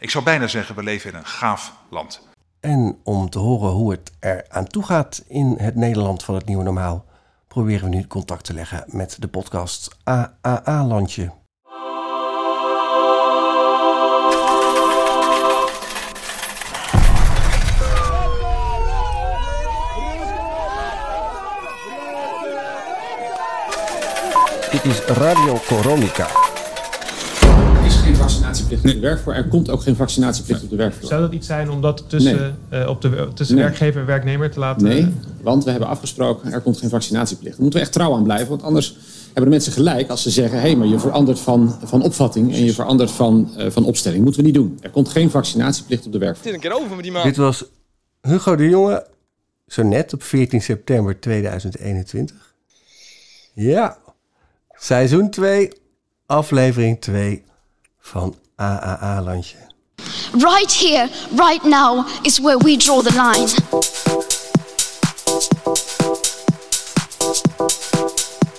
Ik zou bijna zeggen, we leven in een gaaf land. En om te horen hoe het er aan toe gaat in het Nederland van het nieuwe normaal, proberen we nu contact te leggen met de podcast AAA Landje. Dit is Radio Coronica. Vaccinatieplicht op de werkvloer. Er komt ook geen vaccinatieplicht op de werkvloer. Zou dat iets zijn om dat tussen, eh, op de, tussen Nee. werkgever en werknemer te laten... Nee, want we hebben afgesproken, er komt geen vaccinatieplicht. Daar moeten we echt trouw aan blijven, want anders hebben de mensen gelijk als ze zeggen... hé, hey, maar je verandert van, van opvatting en je verandert van, eh, van opstelling. Moeten we niet doen. Er komt geen vaccinatieplicht op de werkvloer. Is een keer over met die man. Dit was Hugo de Jonge, zo net op 14 september 2021. Ja, seizoen 2, aflevering 2 van AAA Landje. Right here, right now is where we draw the line.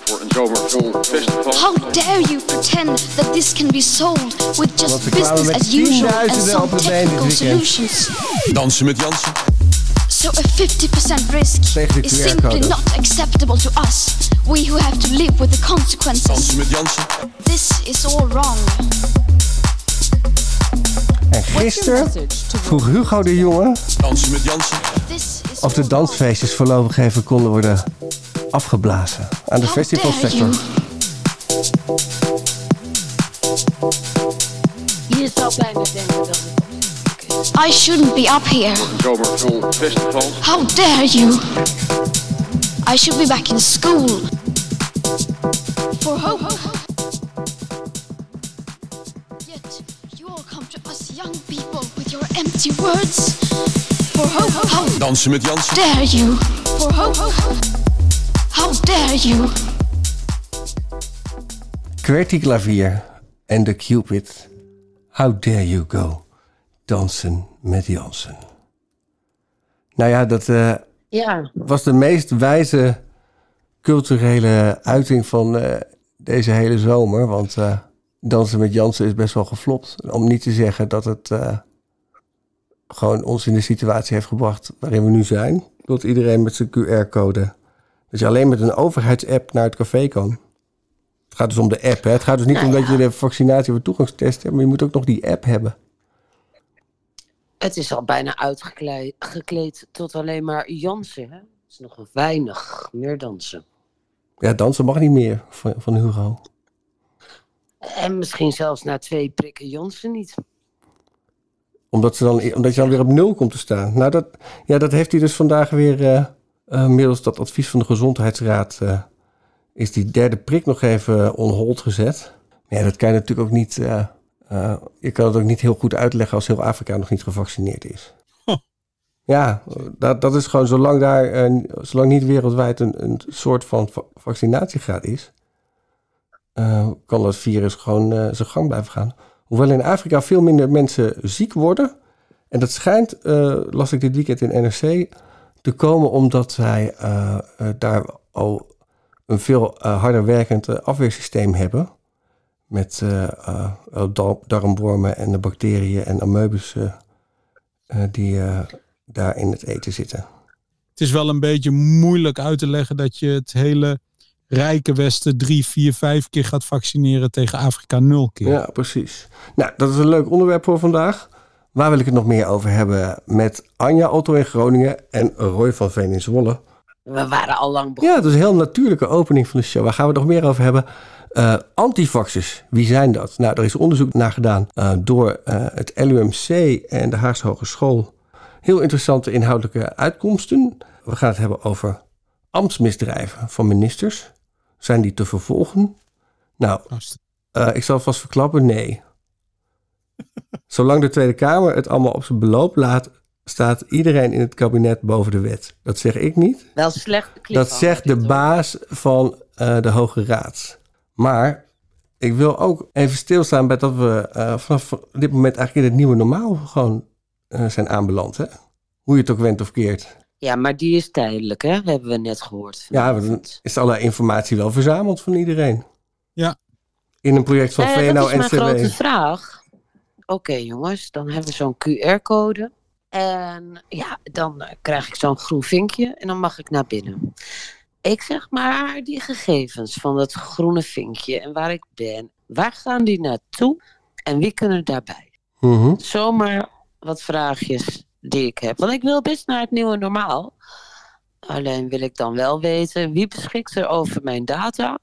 voor een zomervol festival. How dare you pretend that this can be solved with just business as usual and tienduizenden some het been dit technical solutions? Dansen met Jansen. So a 50% risk is simply not acceptable to us. We who have to live with the consequences. Dansen met Jansen. This is all wrong. En gisteren vroeg Hugo de Jonge of de dansfeestjes voorlopig even konden worden afgeblazen aan de festivalsector. you? Je zou bijna denken dat het I shouldn't be up here. Een zomervol festival. How dare you? I should be back in school. For hope. Yet you all come to us young people with your empty words. For hope. How Dansen met Jansen. dare you? For hope. How dare you? QWERTY Klavier en de Cupid. How dare you go dansen met Jansen. Nou ja, dat eh, Ja, was de meest wijze culturele uiting van eh, deze hele zomer. Want eh, dansen met Jansen is best wel geflopt. Om niet te zeggen dat het gewoon ons in de situatie heeft gebracht waarin we nu zijn. Dat iedereen met zijn QR-code. Dat je alleen met een overheidsapp naar het café kan. Het gaat dus om de app. Hè? Het gaat dus niet Nou om dat je de vaccinatie of toegangstest hebt. Maar je moet ook nog die app hebben. Het is al bijna uitgekleed gekleed tot alleen maar Jansen. Hè? Het is nog weinig meer dansen. Ja, dansen mag niet meer van, van Hugo. En misschien zelfs na twee prikken Jansen niet. Omdat, ze dan, omdat je dan weer op nul komt te staan. Nou, dat, ja, dat heeft hij dus vandaag weer, eh, eh, middels dat advies van de Gezondheidsraad, eh, is die derde prik nog even on hold gezet. Ja, dat kan je natuurlijk ook niet, eh, eh, je kan het ook niet heel goed uitleggen als heel Afrika nog niet gevaccineerd is. Ja, dat, dat is gewoon zolang daar, eh, zolang niet wereldwijd een, een soort van va- vaccinatiegraad is, eh, kan dat virus gewoon zijn gang blijven gaan. Hoewel in Afrika veel minder mensen ziek worden. En dat schijnt, las ik dit weekend in NRC, te komen omdat zij daar al een veel harder werkend afweersysteem hebben. Met eh, eh, eh, dar- darmwormen en de bacteriën en eh, eh, die eh, daar in het eten zitten. Het is wel een beetje moeilijk uit te leggen dat je het hele rijke Westen drie, vier, vijf keer gaat vaccineren tegen Afrika nul keer. Ja, precies. Nou, dat is een leuk onderwerp voor vandaag. Waar wil ik het nog meer over hebben? Met Anja Otto in Groningen en Roy van Veen in Zwolle. We waren al lang Ja, begonnen. dat is een heel natuurlijke opening van de show. Waar gaan we het nog meer over hebben? Eh antivaxers, wie zijn dat? Nou, er is onderzoek naar gedaan eh, door eh, het LUMC en de Haagse Hogeschool. Heel interessante inhoudelijke uitkomsten. We gaan het hebben over ambtsmisdrijven van ministers. Zijn die te vervolgen? Nou, eh, ik zal vast verklappen, nee. Zolang de Tweede Kamer het allemaal op zijn beloop laat, staat iedereen in het kabinet boven de wet. Dat zeg ik niet. Wel slecht Dat zegt de baas van eh, de Hoge Raad. Maar ik wil ook even stilstaan bij dat we eh, vanaf dit moment eigenlijk in het nieuwe normaal gewoon eh, zijn aanbeland. Hè? Hoe je het ook went of keert. Ja, maar die is tijdelijk, hè? Hebben we net gehoord. Ja, dan is alle informatie wel verzameld van iedereen. Ja. In een project van Nou ja, dat VNO is mijn grote vraag. oké jongens, dan hebben we zo'n QR-code. En ja, dan eh, krijg ik zo'n groen vinkje en dan mag ik naar binnen. Ik zeg maar, die gegevens van dat groene vinkje en waar ik ben, waar gaan die naartoe en wie kunnen daarbij? Mhm. Zomaar wat vraagjes die ik heb. Want ik wil best naar het nieuwe normaal. Alleen wil ik dan wel weten wie beschikt er over mijn data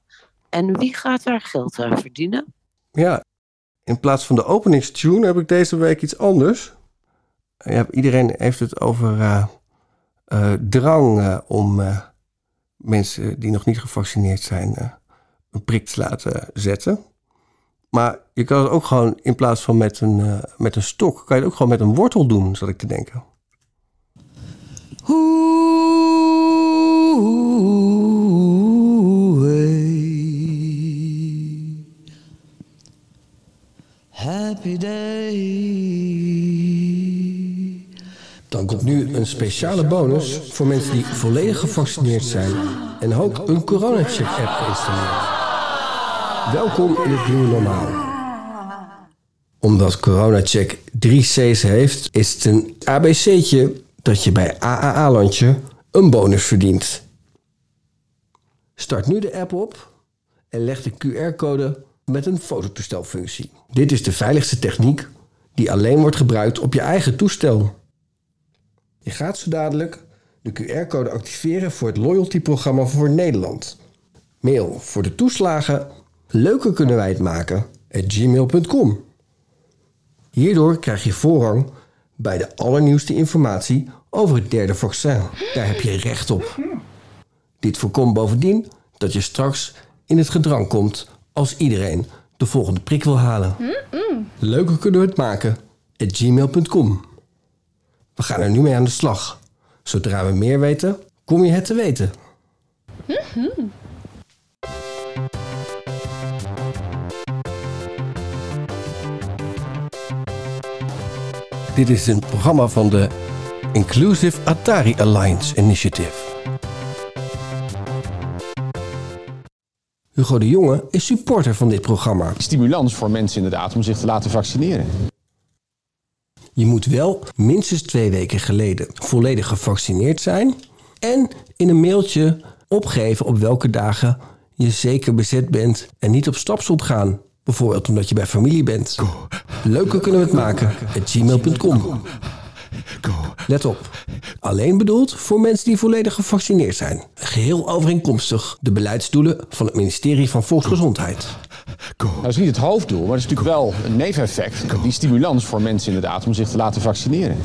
en wie gaat daar geld aan verdienen. Ja, in plaats van de openingstune heb ik deze week iets anders. Ja, iedereen heeft het over eh, eh, drang eh, om mensen die nog niet gevaccineerd zijn eh, een prik te laten zetten. Maar je kan het ook gewoon in plaats van met een, eh, met een stok, kan je het ook gewoon met een wortel doen, zat ik te denken. Happy day. Dan komt nu een speciale bonus voor mensen die volledig gevaccineerd zijn en ook een coronacheck-app geïnstalleerd. Welkom in het nieuwe normaal. Omdat coronacheck drie C's heeft, is het een ABC'tje dat je bij AAA-landje een bonus verdient. Start nu de app op en leg de QR-code met een fototoestelfunctie. Dit is de veiligste techniek die alleen wordt gebruikt op je eigen toestel. Je gaat zo dadelijk de QR-code activeren voor het loyalty-programma voor Nederland. Mail voor de toeslagen. Leuker kunnen wij het maken. at gmail.com. Hierdoor krijg je voorrang bij de allernieuwste informatie over het derde vaccin. Daar heb je recht op. Dit voorkomt bovendien dat je straks in het gedrang komt als iedereen de volgende prik wil halen. Leuker kunnen we het maken. at gmail.com. We gaan er nu mee aan de slag. Zodra we meer weten, kom je het te weten. Dit is een programma van de Inclusive Atari Alliance Initiative. Hugo de Jonge is supporter van dit programma. Stimulans voor mensen inderdaad om zich te laten vaccineren. Je moet wel minstens twee weken geleden volledig gevaccineerd zijn en in een mailtje opgeven op welke dagen je zeker bezet bent en niet op stapsel gaan. Bijvoorbeeld omdat je bij familie bent. Leuker kunnen we het maken. at gmail.com. Let op. Alleen bedoeld voor mensen die volledig gevaccineerd zijn. Geheel overeenkomstig de beleidsdoelen van het ministerie van Volksgezondheid. Nou, dat is niet het hoofddoel, maar dat is natuurlijk wel een neveneffect. Die stimulans voor mensen inderdaad om zich te laten vaccineren.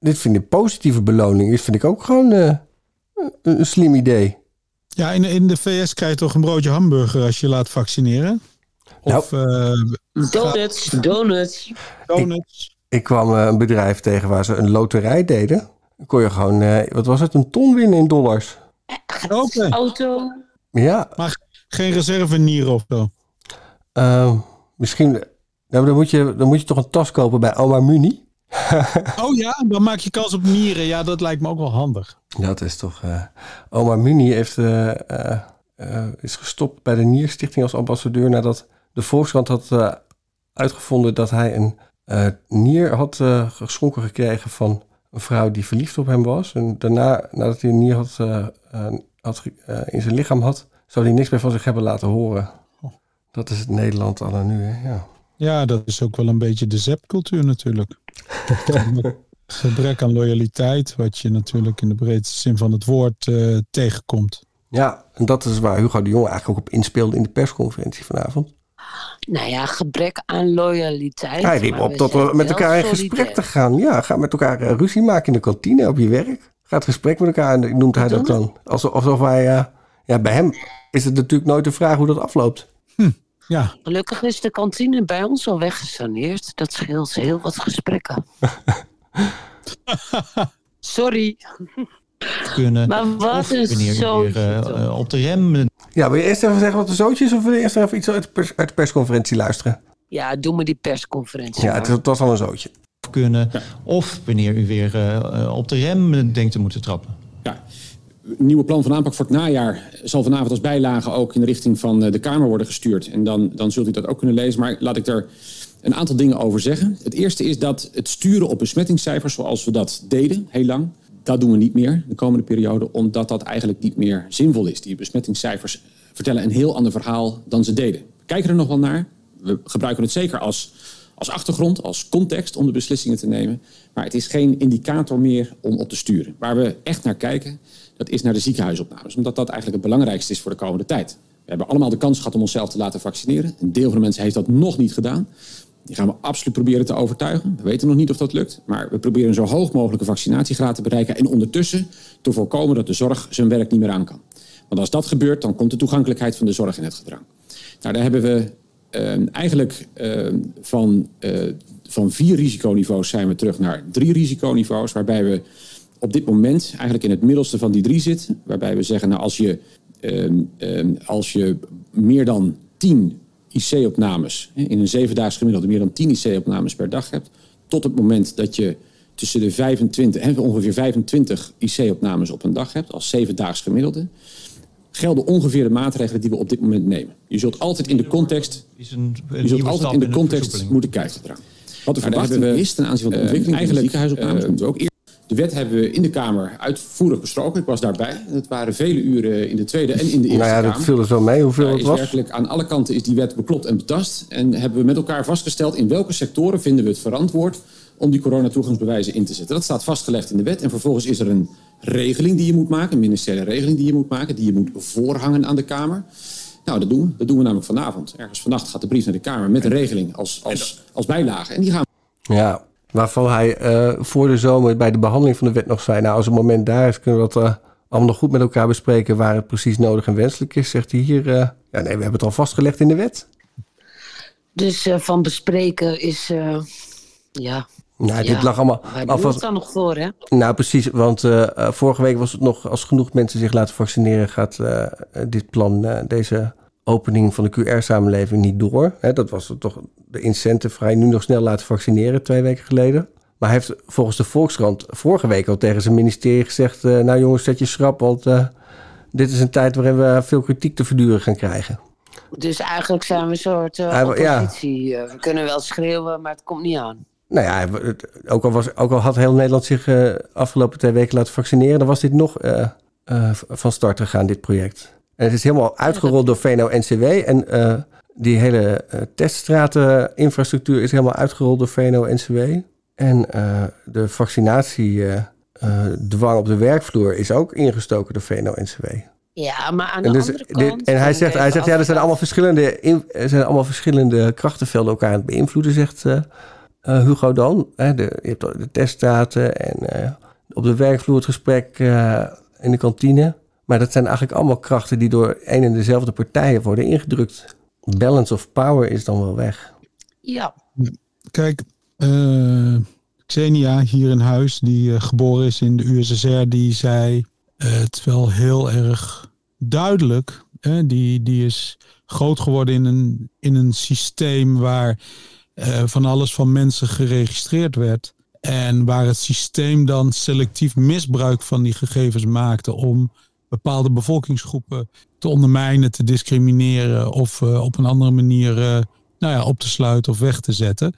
Dit vind ik positieve beloning. Dit vind ik ook gewoon eh, een, een slim idee. Ja, in, in de VS krijg je toch een broodje hamburger als je laat vaccineren? Of eh, Donuts, donuts. donuts. Ik kwam eh, een bedrijf tegen waar ze een loterij deden. Dan kon je gewoon, eh, wat was het, een ton winnen in dollars. Auto. Ja, Maar geen reserve nieren of zo. eh, misschien. Nou, dan, moet je, dan moet je toch een tas kopen bij Oma Muni. Oh ja, dan maak je kans op nieren. Ja, dat lijkt me ook wel handig. Dat is toch. eh, Oma Muni heeft, eh, eh, is gestopt bij de Nierstichting als ambassadeur nadat de Volkskrant had uitgevonden dat hij een nier had geschonken gekregen van een vrouw die verliefd op hem was. En daarna, nadat hij een nier had, had ge- eh, in zijn lichaam had, zou hij niks meer van zich hebben laten horen. Dat is het Nederland al nu, hè? Ja. Ja, dat is ook wel een beetje de zepcultuur natuurlijk. Gebrek aan loyaliteit, wat je natuurlijk in de breedste zin van het woord eh, tegenkomt. ja, en dat is waar Hugo de Jonge eigenlijk ook op inspeelde in de persconferentie vanavond. Nou ja, gebrek aan loyaliteit. Hij riep op we dat we zijn met elkaar in solidair. gesprek te gaan. Ja, ga met elkaar eh, ruzie maken in de kantine op je werk. Ga het gesprek met elkaar, en noemt hij dat dan. Alsof, alsof hij, eh, ja, bij hem is het natuurlijk nooit de vraag hoe dat afloopt. Ja, Gelukkig is de kantine bij ons al weggesaneerd. Dat scheelt heel wat gesprekken. Sorry, kunnen. maar wat een zootje eh, eh, op de rem Ja, wil je eerst even zeggen wat de zootje is... of wil je eerst even iets uit de, pers- uit de persconferentie luisteren? Ja, doe me die persconferentie. Ja, maar. het was al een zootje. Kunnen. Of wanneer u weer eh, eh, op de rem denkt te moeten trappen. Ja. nieuwe plan van aanpak voor het najaar zal vanavond als bijlage ook in de richting van eh, de Kamer worden gestuurd. En dan, dan zult u dat ook kunnen lezen. Maar laat ik er een aantal dingen over zeggen. Het eerste is dat het sturen op besmettingscijfers zoals we dat deden, heel lang, dat doen we niet meer de komende periode, omdat dat eigenlijk niet meer zinvol is. Die besmettingscijfers vertellen een heel ander verhaal dan ze deden. We kijken er nog wel naar. We gebruiken het zeker als, als achtergrond, als context om de beslissingen te nemen. Maar het is geen indicator meer om op te sturen. Waar we echt naar kijken, dat is naar de ziekenhuisopnames. Omdat dat eigenlijk het belangrijkste is voor de komende tijd. We hebben allemaal de kans gehad om onszelf te laten vaccineren. Een deel van de mensen heeft dat nog niet gedaan. Die gaan we absoluut proberen te overtuigen. We weten nog niet of dat lukt. Maar we proberen zo hoog mogelijke vaccinatiegraad te bereiken. En ondertussen te voorkomen dat de zorg zijn werk niet meer aan kan. Want als dat gebeurt, dan komt de toegankelijkheid van de zorg in het gedrang. Nou, daar hebben we eigenlijk uh, van, uh, van vier risiconiveaus zijn we terug naar drie risiconiveaus. Waarbij we op dit moment eigenlijk in het middelste van die drie zitten. Waarbij we zeggen, nou, als je, als je meer dan tien IC-opnames, in een zevendaags gemiddelde meer dan 10 IC-opnames per dag hebt, tot het moment dat je tussen de 25, ongeveer 25 IC-opnames op een dag hebt, als zevendaags gemiddelde, gelden ongeveer de maatregelen die we op dit moment nemen. Je zult altijd in de context, je zult altijd in de context moeten kijken. Wat de verwachting is ten aanzien van de ontwikkeling uh, eigenlijk, ziekenhuisopnames, moeten we ook eerst de wet hebben we in de Kamer uitvoerig besproken. Ik was daarbij. Het waren vele uren in de Tweede en in de Eerste nou ja, Kamer. dat viel er zo mee hoeveel het was. Werkelijk aan alle kanten is die wet beklopt en betast. En hebben we met elkaar vastgesteld in welke sectoren vinden we het verantwoord om die coronatoegangsbewijzen in te zetten. Dat staat vastgelegd in de wet. En vervolgens is er een regeling die je moet maken, een ministeriële regeling die je moet maken, die je moet voorhangen aan de Kamer. Nou, dat doen we. Dat doen we namelijk vanavond. Ergens vannacht gaat de brief naar de Kamer met een regeling als, als, als bijlage. En die gaan we Ja, waarvan hij uh, voor de zomer bij de behandeling van de wet nog zei... nou, als het moment daar is, kunnen we dat uh, allemaal nog goed met elkaar bespreken... waar het precies nodig en wenselijk is. Zegt hij hier, uh, ja nee, we hebben het al vastgelegd in de wet. Dus van bespreken is, ja... Nou, ja, dit lag allemaal... Doen we het dan nog voor, hè? Nou, precies, want vorige week was het nog... als genoeg mensen zich laten vaccineren... gaat dit plan, deze opening van de QR-samenleving niet door. Hè, dat was toch de incentive vrij nu nog snel laten vaccineren, twee weken geleden. Maar hij heeft volgens de Volkskrant vorige week al tegen zijn ministerie gezegd... Nou jongens, zet je schrap, want dit is een tijd waarin we veel kritiek te verduren gaan krijgen. Dus eigenlijk zijn we een soort oppositie. Ja. we kunnen wel schreeuwen, maar het komt niet aan. Nou ja, ook al, was, ook al had heel Nederland zich afgelopen twee weken laten vaccineren... dan was dit nog van start gegaan, dit project. En het is helemaal uitgerold door VNO-NCW. En die hele teststrateninfrastructuur is helemaal uitgerold door VNO-NCW. En de vaccinatiedwang op de werkvloer is ook ingestoken door VNO-NCW. Ja, maar aan de en dus, andere kant... Dit, en hij zegt, hij zegt ja, er zijn allemaal verschillende, in, er zijn allemaal verschillende krachtenvelden elkaar aan het beïnvloeden, zegt Hugo dan. Hè, de, je hebt de teststraten en op de werkvloer het gesprek in de kantine. Maar dat zijn eigenlijk allemaal krachten die door een en dezelfde partijen worden ingedrukt. Balance of power is dan wel weg. Ja. Kijk, uh, Xenia hier in huis, die uh, geboren is in de USSR, die zei uh, het wel heel erg duidelijk. Hè? Die, die is groot geworden in een, in een systeem waar van alles van mensen geregistreerd werd. En waar het systeem dan selectief misbruik van die gegevens maakte om bepaalde bevolkingsgroepen te ondermijnen, te discrimineren of uh, op een andere manier uh, nou ja, op te sluiten of weg te zetten.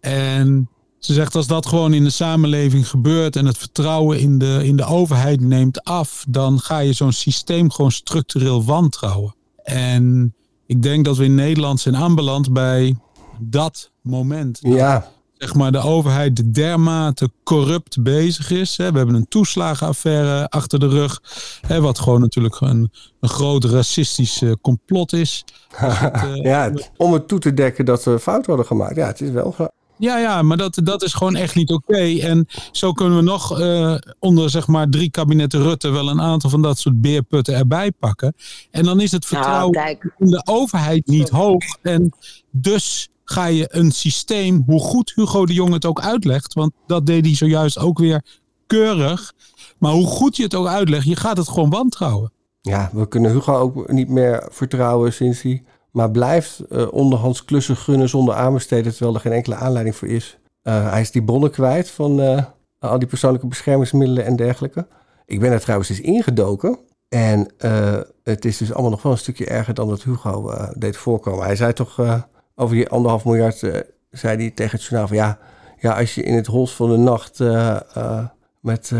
En ze zegt als dat gewoon in de samenleving gebeurt en het vertrouwen in de, in de overheid neemt af, dan ga je zo'n systeem gewoon structureel wantrouwen. En ik denk dat we in Nederland zijn aanbeland bij dat moment. Ja zeg maar, de overheid dermate corrupt bezig is. Hè. We hebben een toeslagenaffaire achter de rug. Hè, wat gewoon natuurlijk een, een groot racistisch uh, complot is. Het, uh, ja, om het toe te dekken dat we fout hadden gemaakt. Ja, het is wel ja, ja, maar dat, dat is gewoon echt niet oké. Okay. En zo kunnen we nog uh, onder zeg maar drie kabinetten Rutte wel een aantal van dat soort beerputten erbij pakken. En dan is het vertrouwen nou, in de overheid niet hoog. En dus ga je een systeem, hoe goed Hugo de Jong het ook uitlegt, want dat deed hij zojuist ook weer keurig. Maar hoe goed je het ook uitlegt, je gaat het gewoon wantrouwen. Ja, we kunnen Hugo ook niet meer vertrouwen sinds hij maar blijft uh, onderhands klussen gunnen zonder aanbesteden, terwijl er geen enkele aanleiding voor is. Uh, hij is die bronnen kwijt van uh, al die persoonlijke beschermingsmiddelen en dergelijke. ik ben er trouwens eens ingedoken. En eh, het is dus allemaal nog wel een stukje erger dan dat Hugo eh, deed voorkomen. Hij zei toch eh, over die anderhalf miljard, eh, zei hij tegen het journaal van ja, ja, als je in het hols van de nacht eh, eh, met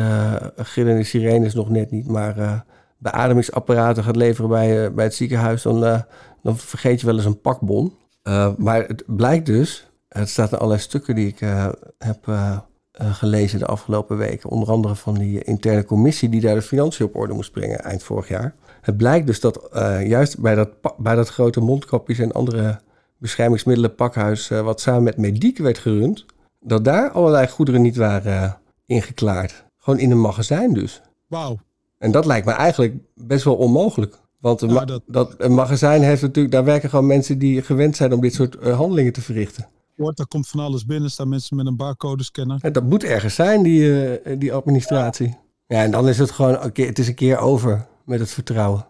gillende sirenes nog net niet, maar beademingsapparaten gaat leveren bij, bij het ziekenhuis, dan, dan vergeet je wel eens een pakbon. Maar het blijkt dus, het staat in allerlei stukken die ik heb gelezen de afgelopen weken. Onder andere van die interne commissie die daar de financiën op orde moest brengen eind vorig jaar. Het blijkt dus dat juist bij dat, bij dat grote mondkapjes en andere beschermingsmiddelen pakhuis, eh, wat samen met Mediek werd gerund, dat daar allerlei goederen niet waren eh, ingeklaard. Gewoon in een magazijn dus. Wauw. En dat lijkt me eigenlijk best wel onmogelijk. Want een, dat- dat, een magazijn heeft natuurlijk, daar werken gewoon mensen die gewend zijn om dit soort eh, handelingen te verrichten. Hoort, daar komt van alles binnen. Staan mensen met een barcode scanner. En dat moet ergens zijn, die, die administratie. Ja, en dan is het gewoon, oké, het is een keer over met het vertrouwen.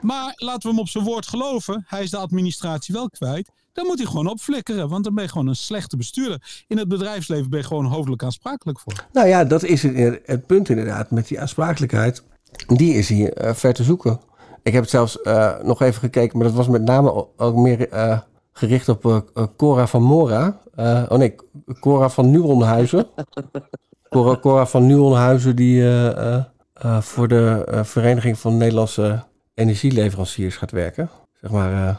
Maar laten we hem op zijn woord geloven. Hij is de administratie wel kwijt. Dan moet hij gewoon opflikkeren. Want dan ben je gewoon een slechte bestuurder. In het bedrijfsleven ben je gewoon hoofdelijk aansprakelijk voor. Nou ja, dat is het, het punt inderdaad met die aansprakelijkheid. Die is hier eh, ver te zoeken. Ik heb het zelfs eh, nog even gekeken, maar dat was met name ook meer eh, gericht op eh, eh, Cora van Mora. Eh, oh nee, Cora van Nuonhuizen. Cora, Cora van Nuonhuizen die eh, eh, eh, voor de eh, Vereniging van Nederlandse Energieleveranciers gaat werken. Zeg maar eh,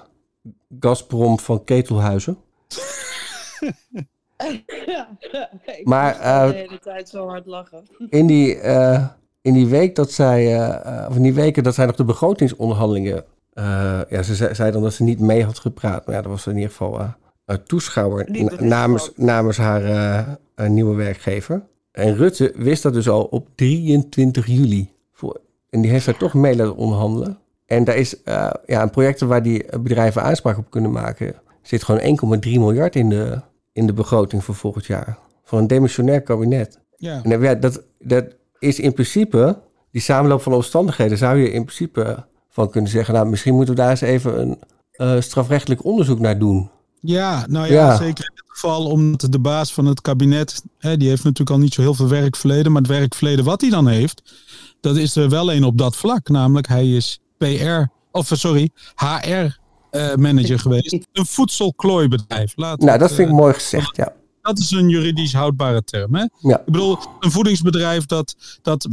Gazprom van Ketelhuizen. Maar, eh, de hele tijd zo hard lachen. in die, eh, in die week dat zij, eh, of in die weken dat zij nog de begrotingsonderhandelingen, ja, ze zei, zei dan dat ze niet mee had gepraat, maar ja, dat was in ieder geval een toeschouwer na- namens, namens haar nieuwe werkgever. En Rutte wist dat dus al op 23 juli. Voor, en die heeft haar toch mee laten onderhandelen. En daar is eh, ja, een projecten waar die bedrijven aanspraak op kunnen maken, zit gewoon 1,3 miljard in de, in de begroting voor volgend jaar. Voor een demissionair kabinet. Ja. En ja, dat, dat is in principe, die samenloop van omstandigheden, zou je in principe van kunnen zeggen, nou, misschien moeten we daar eens even een eh, strafrechtelijk onderzoek naar doen. Ja, nou ja, Ja. zeker in dit geval omdat de baas van het kabinet, hè, die heeft natuurlijk al niet zo heel veel werkverleden, maar het werkverleden wat hij dan heeft, dat is er wel een op dat vlak. Namelijk, hij is PR, of eh, sorry, HR-manager geweest. Een voedselklooibedrijf. Laat Nou, het, dat vind ik eh, mooi gezegd, ja. Dat is een juridisch houdbare term. Hè? Ja. Ik bedoel, een voedingsbedrijf dat, dat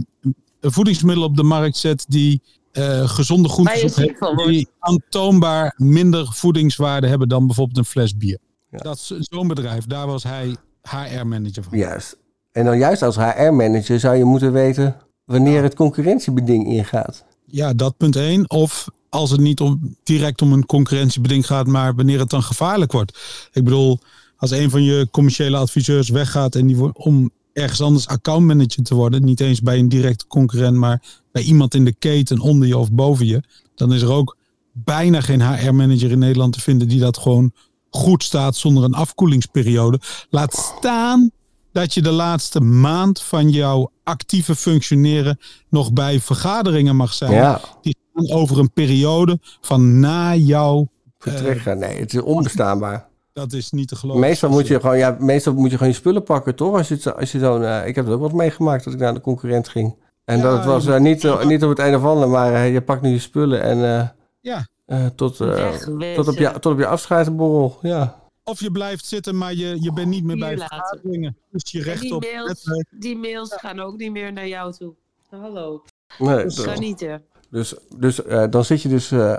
voedingsmiddelen op de markt zet die eh, gezonde ziek hebben, die aantoonbaar minder voedingswaarde hebben dan bijvoorbeeld een fles bier. Dat is zo'n bedrijf, daar was hij HR-manager van. Juist. En dan juist als HR-manager zou je moeten weten wanneer het concurrentiebeding ingaat. Ja, dat punt één. Of als het niet om, direct om een concurrentiebeding gaat, maar wanneer het dan gevaarlijk wordt. Ik bedoel, als een van je commerciële adviseurs weggaat en die om ergens anders accountmanager te worden, niet eens bij een directe concurrent, maar bij iemand in de keten onder je of boven je, dan is er ook bijna geen HR-manager in Nederland te vinden die dat gewoon goed staat zonder een afkoelingsperiode. Laat staan dat je de laatste maand van jouw actieve functioneren nog bij vergaderingen mag zijn. Ja. Die gaan over een periode van na jouw. Vertrek gaan. Nee, het is onbestaanbaar. Dat is niet te geloven. Meestal moet je gewoon, ja, meestal moet je gewoon je spullen pakken, toch? Als je, het zo- als je zo'n, eh, ik heb het ook wat meegemaakt dat ik naar de concurrent ging. En Ja, dat was eh, moet- niet, eh, niet op het een of ander, maar eh, je pakt nu je spullen en eh, Ja. eh, tot, eh, tot, op je, tot op je afscheidsborrel. Ja. Of je blijft zitten, maar je, je bent niet meer bij vergaderingen. Dus je recht die op. mails, eh, die mails gaan ook niet meer naar jou toe. Hallo. Nee, Dus dat- genieten. Dus, dus eh, dan zit je dus, eh,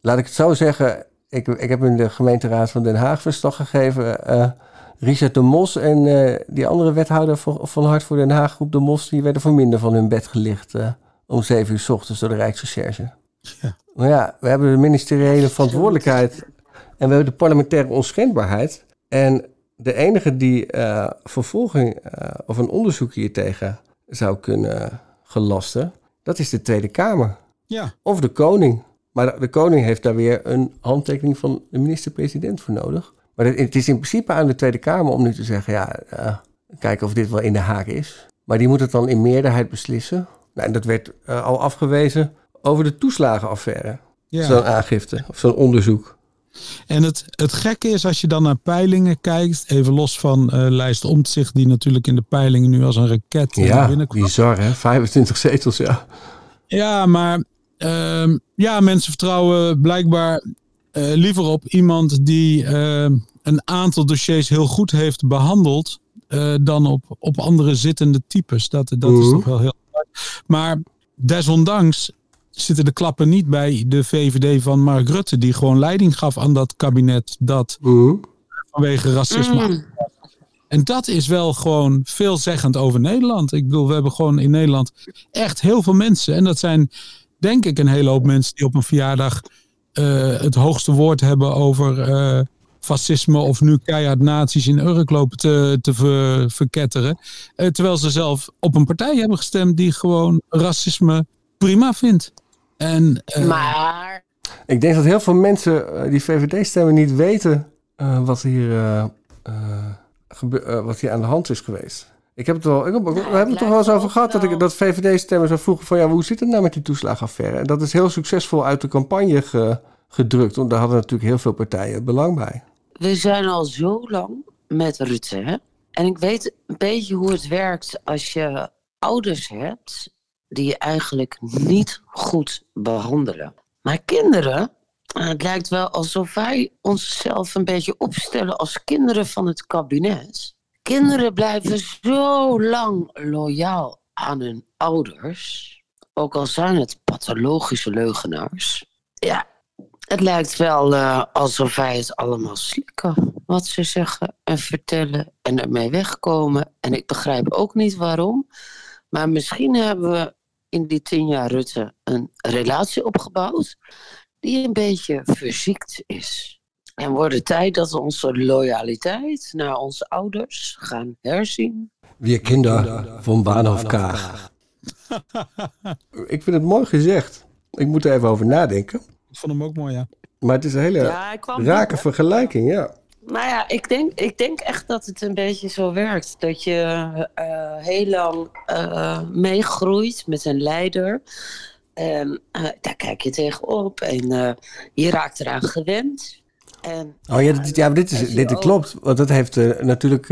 laat ik het zo zeggen, ik, ik heb in de gemeenteraad van Den Haag verslag gegeven. eh, Richard de Mos en eh, die andere wethouder van, van Hart voor Den Haag, groep de Mos, die werden voor minder van hun bed gelicht eh, om zeven uur s ochtends door de Rijksrecherche. Ja. Maar ja, we hebben de ministeriële verantwoordelijkheid en we hebben de parlementaire onschendbaarheid. En de enige die eh, vervolging eh, of een onderzoek hiertegen zou kunnen gelasten, dat is de Tweede Kamer. ja, Of de koning. Maar de, koning heeft daar weer een handtekening van de minister-president voor nodig. Maar het, is in principe aan de Tweede Kamer om nu te zeggen, ja, eh, kijken of dit wel in de haak is. Maar die moet het dan in meerderheid beslissen. Nou, en dat werd al afgewezen over de toeslagenaffaire. ja. Zo'n aangifte of zo'n onderzoek. En het, het gekke is als je dan naar peilingen kijkt, even los van eh, lijst omzicht, die natuurlijk in de peilingen nu als een raket eh, Ja, binnenkwam. bizar hè? 25 zetels, ja. Ja, maar ehm, ja, mensen vertrouwen blijkbaar eh, liever op iemand die ehm, een aantal dossiers heel goed heeft behandeld eh, dan op, op andere zittende types. Dat, dat is Mhm. toch wel heel. Maar desondanks zitten de klappen niet bij de VVD van Mark Rutte, die gewoon leiding gaf aan dat kabinet dat Mhm. vanwege racisme. Mm. En dat is wel gewoon veelzeggend over Nederland. Ik bedoel, we hebben gewoon in Nederland echt heel veel mensen. En dat zijn denk ik een hele hoop mensen die op een verjaardag eh, het hoogste woord hebben over eh, fascisme of nu keihard nazi's in Urk lopen te, te ver- verketteren. Eh, terwijl ze zelf op een partij hebben gestemd die gewoon racisme prima vindt. En, eh, Maar Ik denk dat heel veel mensen eh, die VVD-stemmen niet weten eh, wat, hier, gebe- wat hier aan de hand is geweest. Ik heb het ik heb, we hebben het toch wel eens over gehad dat, ik, dat VVD-stemmers zo vroegen van ja, hoe zit het nou met die toeslagaffaire? En dat is heel succesvol uit de campagne ge- gedrukt, want daar hadden natuurlijk heel veel partijen belang bij. we zijn al zo lang met Rutte. Hè? En ik weet een beetje hoe het werkt als je ouders hebt die je eigenlijk niet goed behandelen. Maar kinderen, eh, het lijkt wel alsof wij onszelf een beetje opstellen als kinderen van het kabinet. Kinderen blijven zo lang loyaal aan hun ouders, ook al zijn het pathologische leugenaars. Ja, het lijkt wel eh, alsof wij het allemaal slikken. Wat ze zeggen en vertellen en ermee wegkomen. En ik begrijp ook niet waarom. Maar misschien hebben we in die tien jaar Rutte een relatie opgebouwd. die een beetje verziekt is. En wordt het tijd dat we onze loyaliteit naar onze ouders gaan herzien. Wir Kinder van Bahnhof Kaag. Ik vind het mooi gezegd. Ik moet er even over nadenken. ik vond hem ook mooi, ja. Maar het is een hele Ja, ik kwam rake binnen. vergelijking, ja. Nou ja, ik denk, ik denk echt dat het een beetje zo werkt. Dat je eh, heel lang eh, meegroeit met een leider. En eh, daar kijk je tegenop en je raakt eraan gewend. En, Oh ja, dit, ja maar dit, is, dit ook klopt. Want dat heeft natuurlijk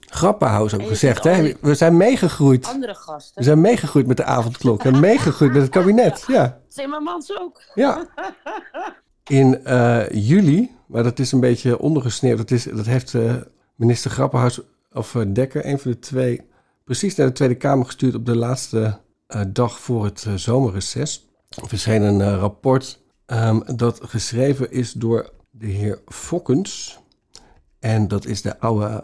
Grappenhaus ook gezegd. Hè? We zijn meegegroeid. Andere We gasten. zijn meegegroeid met de avondklok. En meegegroeid met het kabinet. Ja. Timmermans ook. ja. In eh, juli, maar dat is een beetje ondergesneeuwd. Dat, is, dat heeft eh, minister Grappenhuis of eh, Dekker, een van de twee, precies naar de Tweede Kamer gestuurd op de laatste dag voor het zomerreces. Er verscheen een rapport ehm, dat geschreven is door de heer Fokkens. En dat is de oude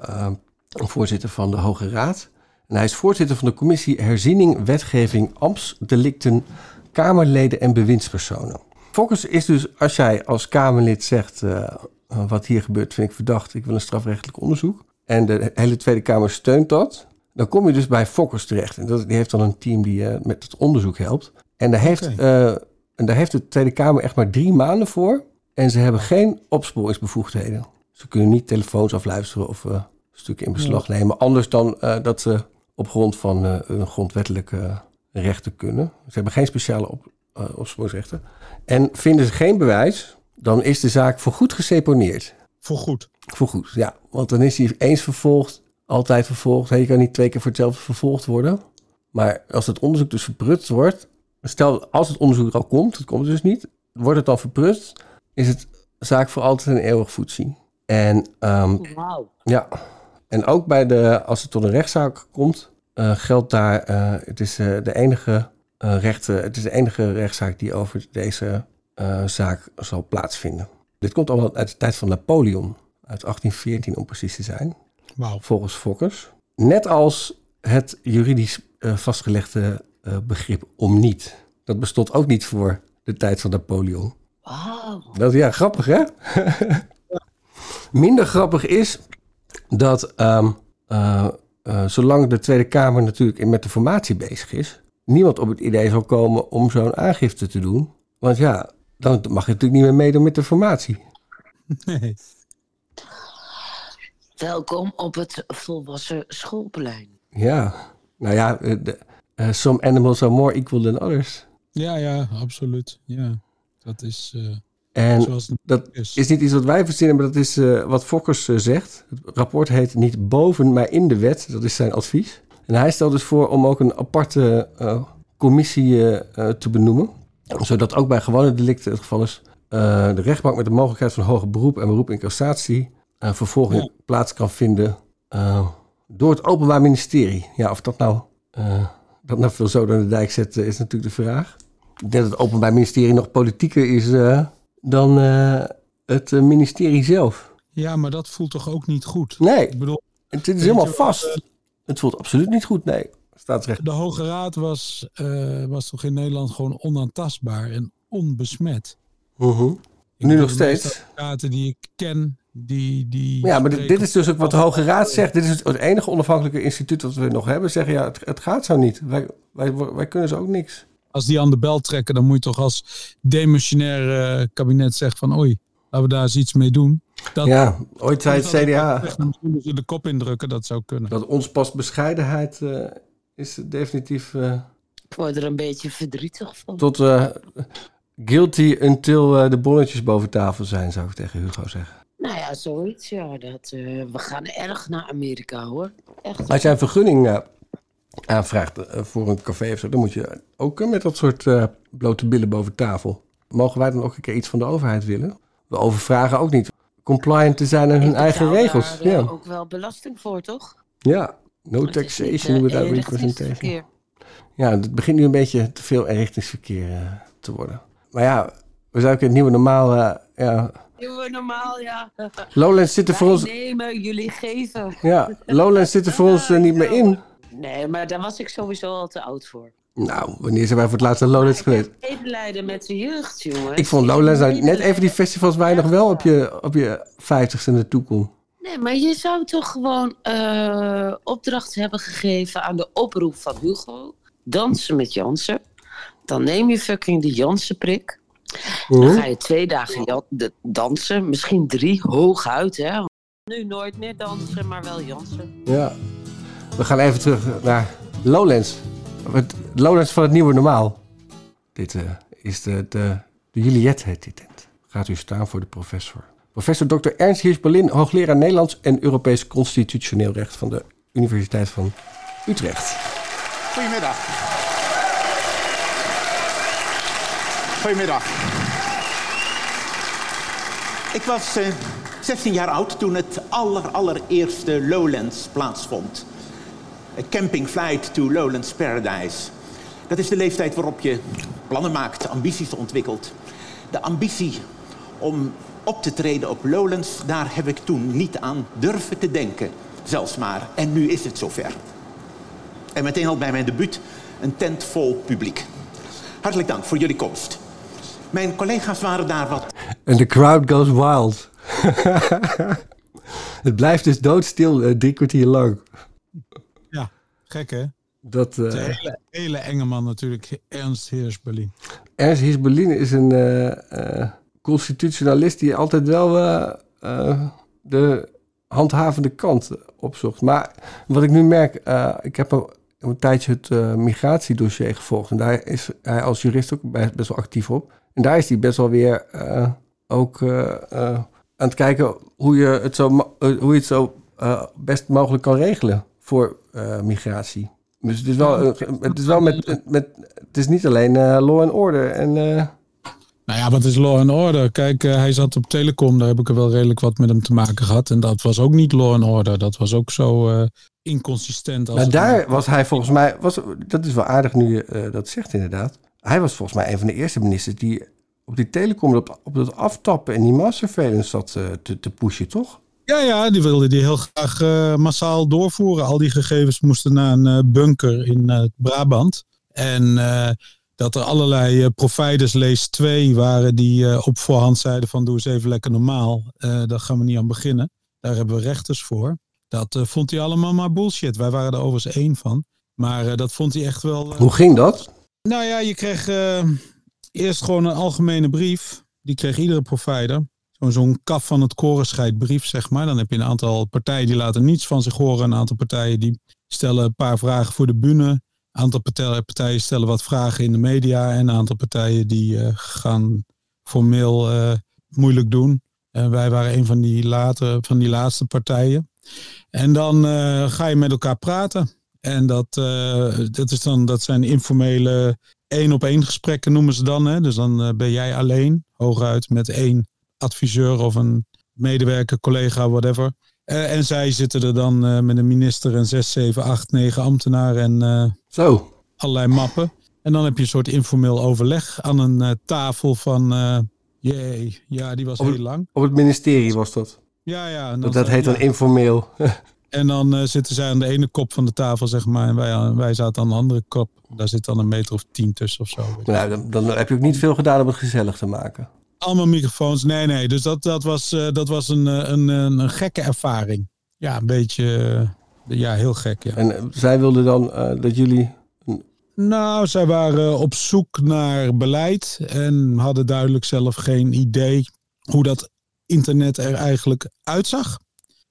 voorzitter van de Hoge Raad. En hij is voorzitter van de commissie Herziening, Wetgeving, Ambtsdelicten, Kamerleden en bewindspersonen. Fokkens is dus, als jij als Kamerlid zegt, eh, wat hier gebeurt vind ik verdacht, ik wil een strafrechtelijk onderzoek. En de hele Tweede Kamer steunt dat. Dan kom je dus bij Fokkers terecht. En dat, die heeft dan een team die eh, met het onderzoek helpt. En daar, heeft, eh, en daar heeft de Tweede Kamer echt maar drie maanden voor. En ze hebben geen opsporingsbevoegdheden. Ze kunnen niet telefoons afluisteren of stukken in beslag nemen. Anders dan dat ze op grond van hun grondwettelijke rechten kunnen. Ze hebben geen speciale op, opsporingsrechten. En vinden ze geen bewijs, dan is de zaak voorgoed geseponeerd. Voor goed. Voorgoed, ja. Want dan is hij eens vervolgd, altijd vervolgd. Hey, je kan niet twee keer voor hetzelfde vervolgd worden. Maar als het onderzoek dus verprutst wordt... Stel, als het onderzoek er al komt, het komt dus niet... Wordt het dan verprutst, is het zaak voor altijd en eeuwig voet zien. En ehm, ja, en ook bij de, als het tot een rechtszaak komt, eh, geldt daar, eh, het is eh, de enige eh, rechten, het is de enige rechtszaak die over deze eh, zaak zal plaatsvinden. Dit komt allemaal uit de tijd van Napoleon, uit 1814 om precies te zijn, volgens Fokkers. Net als het juridisch eh, vastgelegde eh, begrip om niet. Dat bestond ook niet voor de tijd van Napoleon. Wauw. Dat, ja, grappig hè? Minder grappig is dat ehm, eh, eh, zolang de Tweede Kamer natuurlijk met de formatie bezig is, niemand op het idee zal komen om zo'n aangifte te doen. Want ja, dan mag je natuurlijk niet meer meedoen met de formatie. Nee. Welkom op het volwassen schoolplein. Ja, nou ja, eh, de- eh, some animals are more equal than others. Ja, ja, absoluut. Ja, dat is. eh, En Zoals dat is. is niet iets wat wij verzinnen, maar dat is eh, wat Fokkers zegt. Het rapport heet niet boven, maar in de wet. Dat is zijn advies. En hij stelt dus voor om ook een aparte eh, commissie eh, eh, te benoemen. Zodat ook bij gewone delicten het geval is... de rechtbank met de mogelijkheid van hoger beroep en beroep in cassatie... vervolging Ja. plaats kan vinden door het Openbaar Ministerie. Ja, of dat nou, dat nou veel zo door de dijk zet, is natuurlijk de vraag. Ik denk dat het Openbaar Ministerie nog politieker is dan het ministerie zelf. Ja, maar dat voelt toch ook niet goed? Nee, Ik bedoel, het is helemaal vast. Het voelt absoluut niet goed, nee. Staatsrecht. de Hoge Raad was, eh, was toch in Nederland gewoon onaantastbaar en onbesmet. Ik Nu nog de steeds. advocaten die ik ken, die... die Ja, maar dit, is dus ook wat de Hoge Raad zegt. Dit is het, het enige onafhankelijke instituut dat we nog hebben. Zeggen ja, het, het gaat zo niet. Wij, wij, wij kunnen ze ook niks. Als die aan de bel trekken, dan moet je toch als demissionair eh, kabinet zeggen van... oei, laten we daar eens iets mee doen. Dat, Ja, ooit zei het CDA moeten ze de kop indrukken, dat zou kunnen. dat ons pas bescheidenheid eh, is definitief eh, Ik word er een beetje verdrietig van. tot eh, guilty until eh, de bonnetjes boven tafel zijn, zou ik tegen Hugo zeggen. Nou ja, zoiets. Ja, dat, eh, we gaan erg naar Amerika hoor. Echt. Als jij een vergunning aanvraagt voor een café of zo, dan moet je ook met dat soort eh, blote billen boven tafel. Mogen wij dan ook een keer iets van de overheid willen? We overvragen ook niet compliant te zijn aan hun eigen regels. daar, eh, Ja, ook wel belasting voor, toch? ja. no taxation eh, without representation. Ja, het begint nu een beetje te veel eenrichtingsverkeer eh, te worden. Maar ja, we zouden ook in het nieuwe normaal... ja. Doen we normaal, ja. Lowlands zit er voor ons... nemen, jullie geven. Ja, Lowlands zit er voor ons niet meer in. Nee, maar daar was ik sowieso al te oud voor. Nou, wanneer zijn wij voor het laatst naar Lowlands geweest? medelijden met de jeugd, jongen. Ik vond Lowlands nou net even die festivals nog wel op je, op je 50ste naartoe kon. Nee, maar je zou toch gewoon eh, opdracht hebben gegeven aan de oproep van Hugo. Dansen met Jansen. Dan neem je fucking die Jansen-prik. Dan Mhm. ga je twee dagen de- dansen. Misschien drie, hooguit, hè. Nu nooit meer dansen, maar wel Jansen. Ja. We gaan even terug naar Lowlands. Het Lowlands van het nieuwe normaal. Dit eh, is de, de, de Juliet heet dit tent. Gaat u staan voor de professor. Professor Dr. Ernst Hirsch Berlin, hoogleraar Nederlands en Europees Constitutioneel Recht van de Universiteit van Utrecht. Goedemiddag. Goedemiddag. Ik was eh, 16 jaar oud toen het aller, allereerste Lowlands plaatsvond. A camping flight to Lowlands Paradise. Dat is de leeftijd waarop je plannen maakt, ambities ontwikkelt. De ambitie om op te treden op Lowlands, daar heb ik toen niet aan durven te denken. Zelfs maar. En nu is het zover. En meteen al bij mijn debuut een tent vol publiek. Hartelijk dank voor jullie komst. Mijn collega's waren daar wat En de crowd goes wild. het blijft dus doodstil eh, drie kwartier lang. Gek hè? Dat, eh, hele, hele enge man natuurlijk, Ernst Heers Berlin. Ernst Hiers Berlin is een eh, eh, constitutionalist die altijd wel de handhavende kant opzocht. Maar wat ik nu merk, ik heb een, een tijdje het migratiedossier gevolgd. En daar is hij als jurist ook best, best wel actief op. En daar is hij best wel weer ook aan het kijken hoe je het zo, hoe je het zo best mogelijk kan regelen voor eh, migratie. Dus het is wel, eh, het is wel met, met, het is niet alleen eh, law and order en Nou ja, wat is law and order? Kijk, hij zat op Telecom, daar heb ik er wel redelijk wat met hem te maken gehad. En dat was ook niet law and order. Dat was ook zo inconsistent. Als Maar daar was hij volgens mij, was, dat is wel aardig nu je dat zegt inderdaad. Hij was volgens mij een van de eerste ministers die op die telecom, op, op dat aftappen en die mass surveillance zat te, te pushen, toch? Ja, ja, die wilde die heel graag eh, massaal doorvoeren. Al die gegevens moesten naar een eh, bunker in eh, Brabant. En dat er allerlei providers, lees 2, waren die op voorhand zeiden van doe eens even lekker normaal. Daar gaan we niet aan beginnen. Daar hebben we rechters voor. Dat vond hij allemaal maar bullshit. Wij waren er overigens één van. Maar dat vond hij echt wel... Hoe ging dat? nou ja, je kreeg eerst gewoon een algemene brief. Die kreeg iedere provider. Zo'n kaf van het korenscheid brief, zeg maar. Dan heb je een aantal partijen die laten niets van zich horen. Een aantal partijen die stellen een paar vragen voor de bühne. Een aantal partij- partijen stellen wat vragen in de media. En een aantal partijen die eh, gaan formeel eh, moeilijk doen. En wij waren een van die, later, van die laatste partijen. En dan eh, ga je met elkaar praten. En dat, eh, dat, is dan, dat zijn informele één op één gesprekken noemen ze dan. Hè? Dus dan eh, ben jij alleen, hooguit met één adviseur of een medewerker, collega, whatever. Eh, en zij zitten er dan eh, met een minister en zes, zeven, acht, negen ambtenaren en eh, Zo. allerlei mappen. En dan heb je een soort informeel overleg aan een tafel van... jee, ja, die was Op heel lang. Op het ministerie was dat. Ja, ja. en Dat, dat heet dan ja. informeel. En dan zitten zij aan de ene kop van de tafel, zeg maar. En wij, wij zaten aan de andere kop. Daar zit dan een meter of tien tussen of zo. nou, dan, dan heb je ook niet veel gedaan om het gezellig te maken. Allemaal microfoons. Nee, nee. Dus dat, dat was, eh, dat was een, eh, een, een, een gekke ervaring. Ja, een beetje... eh, ja, heel gek, ja. En eh, zij wilden dan eh, dat jullie... Nou, zij waren op zoek naar beleid en hadden duidelijk zelf geen idee hoe dat internet er eigenlijk uitzag.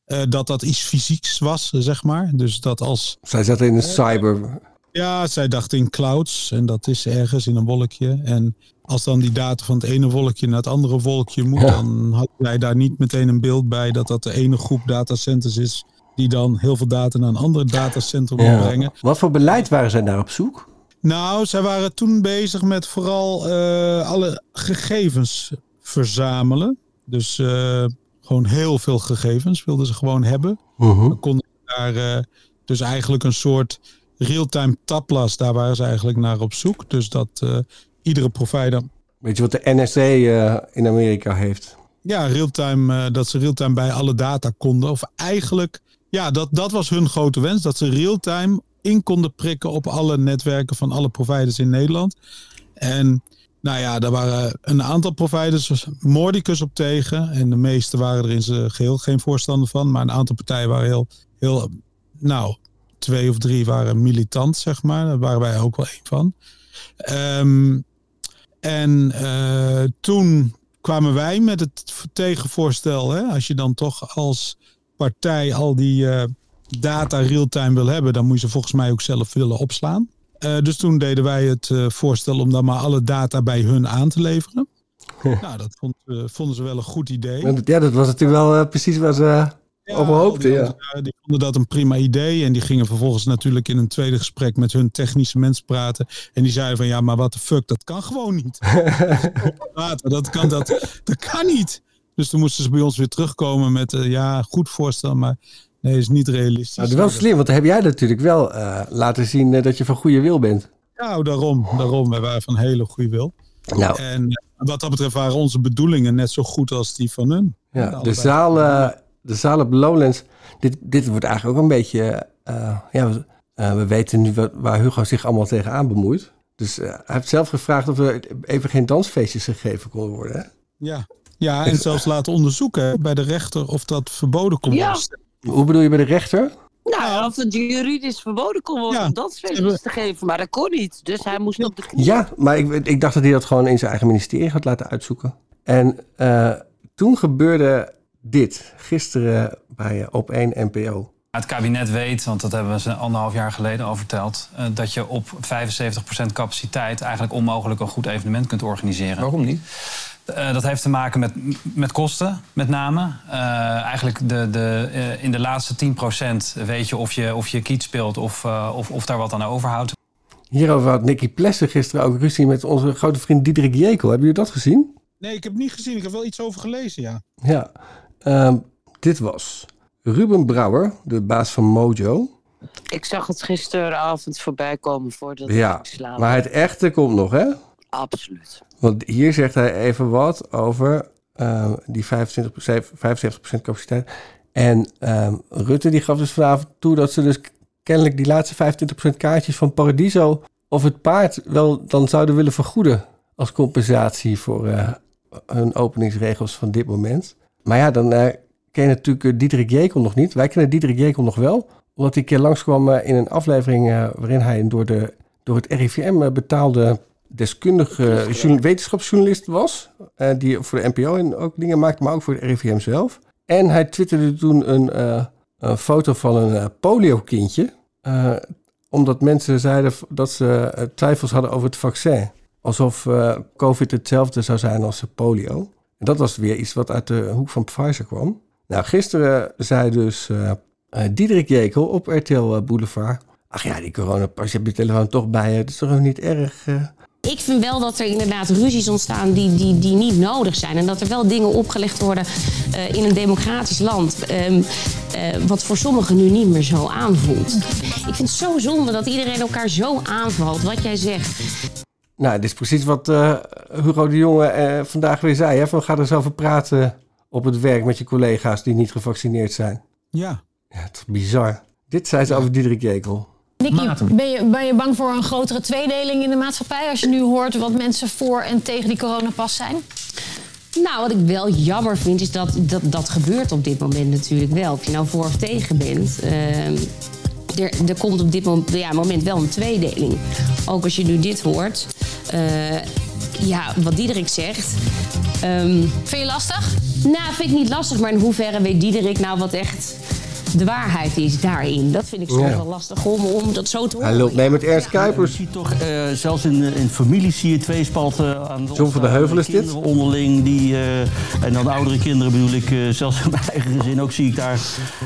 Eh, dat dat iets fysieks was, zeg maar. Dus dat als. Zij zaten in een cyber... Ja, zij dachten in clouds en dat is ergens in een wolkje. En als dan die data van het ene wolkje naar het andere wolkje moet, Ja. dan hadden wij daar niet meteen een beeld bij dat dat de ene groep datacenters is die dan heel veel data naar een andere datacenter Ja. brengen. Wat voor beleid waren zij daar op zoek? Nou, zij waren toen bezig met vooral eh, alle gegevens verzamelen. Dus eh, gewoon heel veel gegevens wilden ze gewoon hebben. Mhm. Dan konden ze daar eh, dus eigenlijk een soort real-time tablas, daar waren ze eigenlijk naar op zoek. Dus dat iedere provider Weet je wat de NSA eh, in Amerika heeft? ja, real-time, eh, dat ze real-time bij alle data konden. Of eigenlijk, ja, dat, dat was hun grote wens. Dat ze real-time in konden prikken op alle netwerken van alle providers in Nederland. En nou ja, daar waren een aantal providers Mordicus op tegen. En de meeste waren er in zijn geheel geen voorstander van. Maar een aantal partijen waren heel, heel nou, twee of drie waren militant, zeg maar. Daar waren wij ook wel één van. Ehm, en eh, toen kwamen wij met het tegenvoorstel. Hè? Als je dan toch als partij al die eh, data real-time wil hebben, dan moet je ze volgens mij ook zelf willen opslaan. Eh, dus toen deden wij het voorstel om dan maar alle data bij hun aan te leveren. nou, dat vond, vonden ze wel een goed idee. Ja, dat was natuurlijk wel precies waar ze Ja, over hoopten. die, Ja. ja, die vonden dat een prima idee. En die gingen vervolgens natuurlijk in een tweede gesprek met hun technische mensen praten. En die zeiden van ja, maar wat de fuck, dat kan gewoon niet. Dat, kan, dat, dat kan niet. Dus toen moesten ze bij ons weer terugkomen met eh, ja, goed voorstel, maar nee, is niet realistisch. Nou, dat is wel slim, want dan heb jij natuurlijk wel eh, laten zien eh, dat je van goede wil bent. Nou, daarom, daarom. Wij waren van hele goede wil. Nou. En eh, wat dat betreft waren onze bedoelingen net zo goed als die van hun. Ja, de zaal, eh, de zaal op Lowlands, dit, dit wordt eigenlijk ook een beetje... eh, ja, we, eh, we weten nu wat, waar Hugo zich allemaal tegenaan bemoeit. Dus eh, hij heeft zelf gevraagd of er even geen dansfeestjes gegeven konden worden. Hè? Ja. ja, en zelfs laten onderzoeken bij de rechter of dat verboden kon Ja. worden. Hoe bedoel je bij de rechter? Nou, of het juridisch verboden kon worden Ja. om dansfeestjes te geven. Maar dat kon niet. Dus hij moest op de knie. Ja, maar ik, ik dacht dat hij dat gewoon in zijn eigen ministerie had laten uitzoeken. En eh, toen gebeurde dit, gisteren bij eh, Op 1 NPO. Het kabinet weet, want dat hebben we ze anderhalf jaar geleden al verteld... eh, dat je op 75% capaciteit eigenlijk onmogelijk een goed evenement kunt organiseren. Waarom niet? Eh, dat heeft te maken met, met kosten, met name. Eh, eigenlijk de, de, eh, in de laatste 10% weet je of je, of je kiet speelt of, eh, of, of daar wat aan overhoudt. Hierover had Nicky Plessen gisteren ook ruzie met onze grote vriend Diederik Jekel. Hebben jullie dat gezien? Nee, ik heb het niet gezien. Ik heb wel iets over gelezen, ja. Ja. Ehm, dit was Ruben Brouwer, de baas van Mojo. Ik zag het gisteravond voorbij komen voordat Ja, ik slaap. maar het echte komt nog, hè? Absoluut. Want hier zegt hij even wat over eh, die 25, 75% capaciteit. En ehm, Rutte die gaf dus vanavond toe dat ze dus kennelijk die laatste 25% kaartjes van Paradiso of het paard wel dan zouden willen vergoeden als compensatie voor eh, hun openingsregels van dit moment. Maar ja, dan eh, ken je natuurlijk eh, Diederik Jekel nog niet. Wij kennen Diederik Jekel nog wel, omdat hij een keer langskwam eh, in een aflevering waarin hij een door, de, door het RIVM betaalde deskundige journa- wetenschapsjournalist was. die voor de NPO en ook dingen maakte, maar ook voor de RIVM zelf. En hij twitterde toen een, een foto van een polio-kindje. omdat mensen zeiden dat ze twijfels hadden over het vaccin. Alsof COVID hetzelfde zou zijn als polio. Dat was weer iets wat uit de hoek van Pfizer kwam. Nou, gisteren zei dus eh eh, Diederik Jekel op RTL Boulevard... Ach ja, die coronapas, je hebt je telefoon toch bij je. Het is toch ook niet erg... eh? Ik vind wel dat er inderdaad ruzies ontstaan die, die, die niet nodig zijn. En dat er wel dingen opgelegd worden eh, in een democratisch land. ehm, eh, wat voor sommigen nu niet meer zo aanvoelt. Ik vind het zo zonde dat iedereen elkaar zo aanvalt. Wat jij zegt. Nou, dit is precies wat eh, Hugo de Jonge eh, vandaag weer zei. Hè? Van, ga er eens over praten op het werk met je collega's die niet gevaccineerd zijn. Ja. Ja, het is bizar. Dit zei ze over Diederik Jekel. Nicky, ben je, ben je bang voor een grotere tweedeling in de maatschappij als je nu hoort wat mensen voor en tegen die coronapas zijn? Nou, wat ik wel jammer vind, is dat dat, dat gebeurt op dit moment natuurlijk wel. Of je nou voor of tegen bent. Ehm, er, er komt op dit moment, ja, moment wel een tweedeling. Ook als je nu dit hoort. Eh, ja, wat Diederik zegt. ehm, Vind je lastig? nou, vind ik niet lastig, maar in hoeverre weet Diederik nou wat echt de waarheid is daarin? Dat vind ik soms Ja. wel lastig om, om dat zo te horen. Hij loopt mee met Ernst Kuipers. Je ziet toch, eh, zelfs in, in families zie je twee spalten aan John van der Heuvel is dit. onderling. Die, eh, en dan oudere kinderen bedoel ik, eh, zelfs in mijn eigen gezin ook zie ik daar,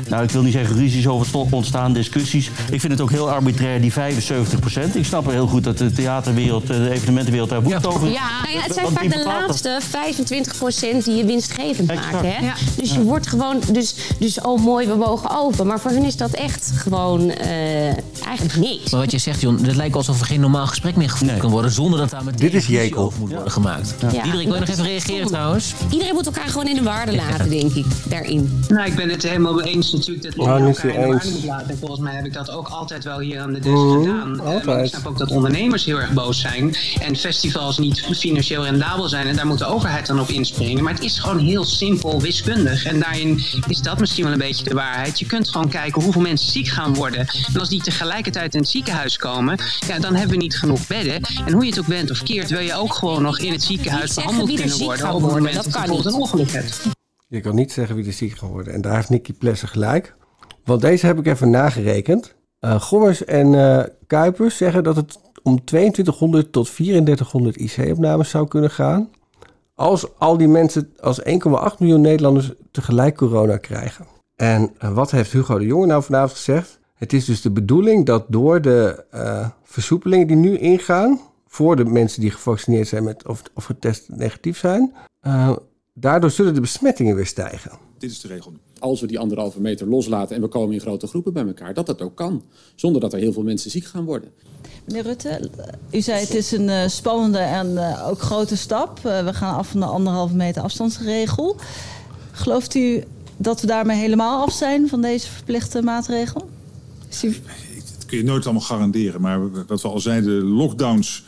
nou ik wil niet zeggen ruzies over ontstaan, discussies. Ik vind het ook heel arbitrair, die 75% Ik snap heel goed dat de theaterwereld, eh, de evenementenwereld daar woest over. Ja, nou ja, het zijn Want vaak de laatste 25% die je winstgevend Exact. maken. Hè? Ja. Dus je wordt gewoon, dus, dus oh mooi, we mogen open. Maar voor hun is dat echt gewoon eh, eigenlijk niks. Maar wat je zegt, John, het lijkt alsof er geen normaal gesprek meer gevoerd kan worden zonder dat daar meteen Dit is Jekel. over moet worden gemaakt. Ja. Diederik, wil je nog even reageren trouwens? Iedereen moet elkaar gewoon in de waarde laten, denk ik, daarin. Nou, ik ben het helemaal mee eens natuurlijk dat Nou, iedereen elkaar in de eens. waarde moet laten. En volgens mij heb ik dat ook altijd wel hier aan de desk Mhm, gedaan. Eh, altijd. ik snap ook dat ondernemers heel erg boos zijn en festivals niet financieel rendabel zijn en daar moet de overheid dan op inspringen. Maar het is gewoon heel simpel wiskundig en daarin is dat misschien wel een beetje de waarheid. Je kunt gewoon kijken hoeveel mensen ziek gaan worden. En als die tegelijkertijd in het ziekenhuis komen, ja, dan hebben we niet genoeg bedden. En hoe je het ook bent of keert, wil je ook gewoon nog in het ziekenhuis behandeld wie er kunnen ziek worden op het worden, moment dat dat je bijvoorbeeld een ongeluk hebt. Je kan niet zeggen wie er ziek gaat worden. En daar heeft Nicky Plessen gelijk. Want deze heb ik even nagerekend. Eh Gommers en eh, Kuipers zeggen dat het om 2200 tot 3400 IC-opnames zou kunnen gaan. Als al die mensen, als 1,8 miljoen Nederlanders tegelijk corona krijgen. En eh, wat heeft Hugo de Jonge nou vanavond gezegd? Het is dus de bedoeling dat door de eh, versoepelingen die nu ingaan, voor de mensen die gevaccineerd zijn met, of, of getest negatief zijn, eh, daardoor zullen de besmettingen weer stijgen. Dit is de regel. Als we die anderhalve meter loslaten en we komen in grote groepen bij elkaar, dat dat ook kan. Zonder dat er heel veel mensen ziek gaan worden. Meneer Rutte, u zei het is een eh, spannende en eh, ook grote stap. We gaan af van de anderhalve meter afstandsregel. Gelooft u dat we daarmee helemaal af zijn van deze verplichte maatregel? Dat kun je nooit allemaal garanderen. Maar wat we al zeiden, de lockdowns,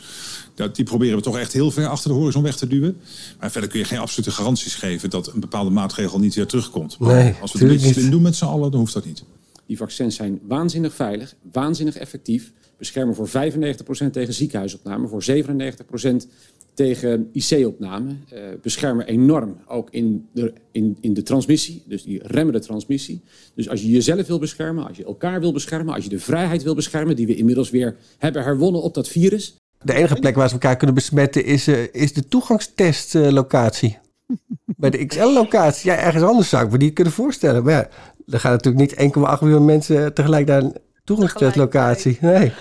dat, die proberen we toch echt heel ver achter de horizon weg te duwen. Maar verder kun je geen absolute garanties geven dat een bepaalde maatregel niet weer terugkomt. Nee, als we het een beetje slim doen met z'n allen, dan hoeft dat niet. Die vaccins zijn waanzinnig veilig, waanzinnig effectief. Beschermen voor 95% tegen ziekenhuisopname, voor 97% tegen IC-opname. Eh, beschermen enorm ook in de, in, in de transmissie, dus die remmen de transmissie. Dus als je jezelf wil beschermen, als je elkaar wil beschermen, als je de vrijheid wil beschermen, die we inmiddels weer hebben herwonnen op dat virus. De enige plek waar ze elkaar kunnen besmetten is, eh, is de toegangstestlocatie. Bij de XL-locatie. Ja, ergens anders zou ik me niet kunnen voorstellen. Maar ja, er gaan natuurlijk niet 1,8 miljoen mensen tegelijk naar een toegangstestlocatie. Nee.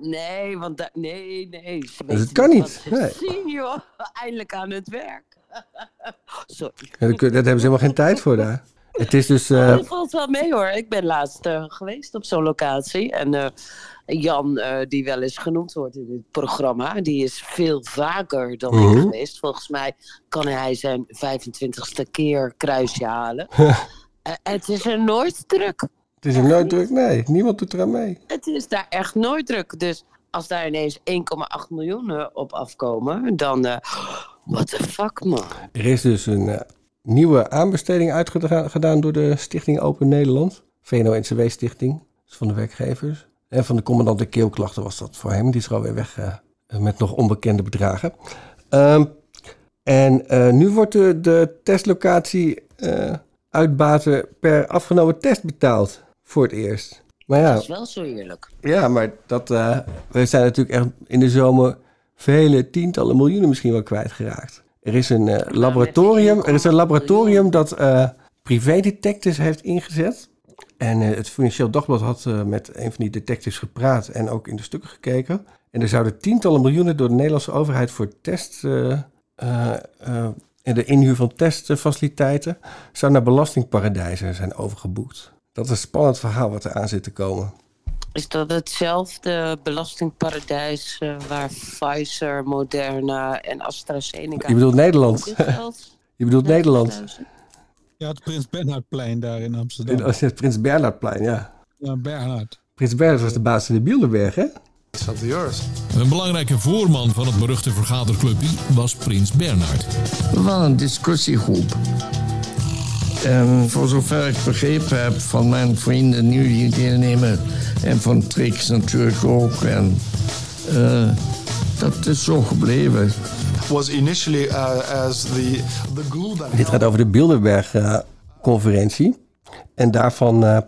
Nee, want nee, nee. Dus het kan niet. Nee. Zien, joh. Eindelijk aan het werk. Sorry. Ja, Daar hebben ze helemaal geen tijd voor daar. Het is dus... eh, Het valt wel mee hoor. Ik ben laatst eh, geweest op zo'n locatie. En eh, Jan, die wel eens genoemd wordt in het programma, die is veel vaker dan Mhm. ik geweest. Volgens mij kan hij zijn 25ste keer kruisje halen. Het is er nooit druk. Het is er nooit druk. Nee, niemand doet eraan mee. Het is daar echt nooit druk. Dus als daar ineens 1,8 miljoen eh, op afkomen, dan. eh what the fuck, man. Er is dus een eh, nieuwe aanbesteding uitgedaan door de Stichting Open Nederland. VNO-NCW Stichting. Dus van de werkgevers. En van de commandant de keelklachten was dat voor hem. Die is er alweer weg met nog onbekende bedragen. Ehm, en nu wordt de, de testlocatie uitbaten per afgenomen test betaald. Voor het eerst. Maar ja, Dat is wel zo eerlijk. ja, maar dat, eh, we zijn natuurlijk echt in de zomer vele tientallen miljoenen misschien wel kwijtgeraakt. Er is een eh, laboratorium, er is een laboratorium dat eh privédetectives heeft ingezet. En eh, het Financieel Dagblad had eh, met een van die detectives gepraat en ook in de stukken gekeken. En er zouden tientallen miljoenen door de Nederlandse overheid voor test eh, eh, eh, en de inhuur van testfaciliteiten zou naar belastingparadijzen zijn overgeboekt. Dat is een spannend verhaal wat er aan zit te komen. Is dat hetzelfde belastingparadijs eh, waar Pfizer, Moderna en AstraZeneca... Je bedoelt Nederland? in? Je bedoelt Nederland? Ja, het Prins Bernhardplein daar in Amsterdam. In, als je het Prins Bernhardplein, ja. Ja, Bernhard. Prins Bernhard was de baas van de Bilderberg, hè? Een belangrijke voorman van het beruchte vergaderclubje was Prins Bernhard. Waren een discussiegroep. En voor zover ik begrepen heb van mijn vrienden nu die deelnemen... en van Trix natuurlijk ook. En eh, dat is zo gebleven. was initially uh, as the the glue that Dit gaat over de Bilderberg-conferentie. en daarvan eh,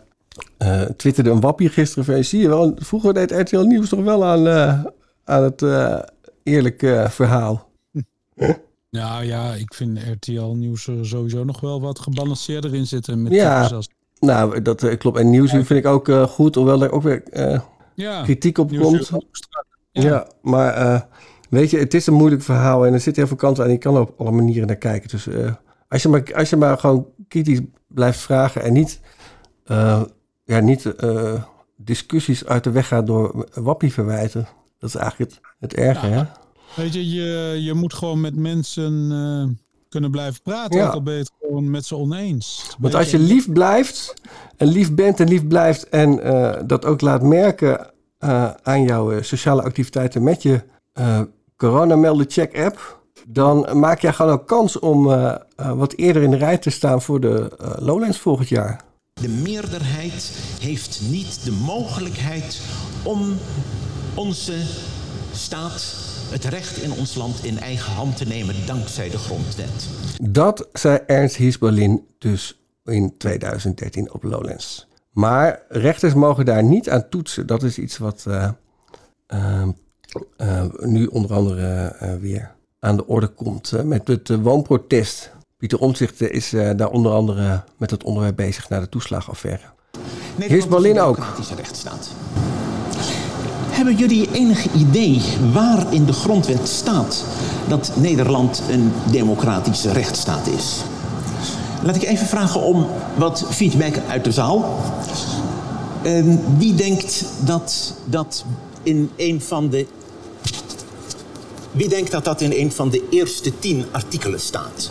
eh, twitterde een wappie gisteren van... zie je wel, vroeger deed RTL Nieuws toch wel aan, eh, aan het eh eerlijke verhaal. Nou ja, ik vind RTL Nieuws er sowieso nog wel wat gebalanceerder in zitten. Met Ja, als- nou, dat eh, klopt. En Nieuwsuur vind ik ook eh, goed, hoewel er ook weer eh, Ja, kritiek op komt. Ja, Ja. maar weet je, het is een moeilijk verhaal en er zitten heel veel kanten aan. Je kan er op alle manieren naar kijken. Dus als, je maar, als je maar gewoon kritisch blijft vragen en niet, ja, niet discussies uit de weg gaat door wappie verwijten. Dat is eigenlijk het, het erge, hè? Weet je, je, je moet gewoon met mensen eh, kunnen blijven praten. Ja. Ook al ben je het gewoon met ze oneens. Want als je lief blijft, en lief bent en lief blijft en eh, dat ook laat merken eh, aan jouw eh, sociale activiteiten met je eh coronamelden check app, dan maak jij gewoon ook kans om wat eerder in de rij te staan voor de eh, Lowlands volgend jaar. De meerderheid heeft niet de mogelijkheid om onze staat, het recht in ons land in eigen hand te nemen dankzij de grondwet. Dat zei Ernst Hiesberlin dus in 2013 op Lowlands. Maar rechters mogen daar niet aan toetsen. Dat is iets wat eh, eh, eh, nu onder andere eh, weer aan de orde komt. met het woonprotest. Pieter Omtzigt is daar onder andere met het onderwerp bezig naar de toeslagaffaire. Hiesberlin ook. democratische rechtsstaat. Hebben jullie enig idee waar in de grondwet staat dat Nederland een democratische rechtsstaat is? Laat ik even vragen om wat feedback uit de zaal. En wie denkt dat dat in een van de. Wie denkt dat dat in een van de eerste tien artikelen staat?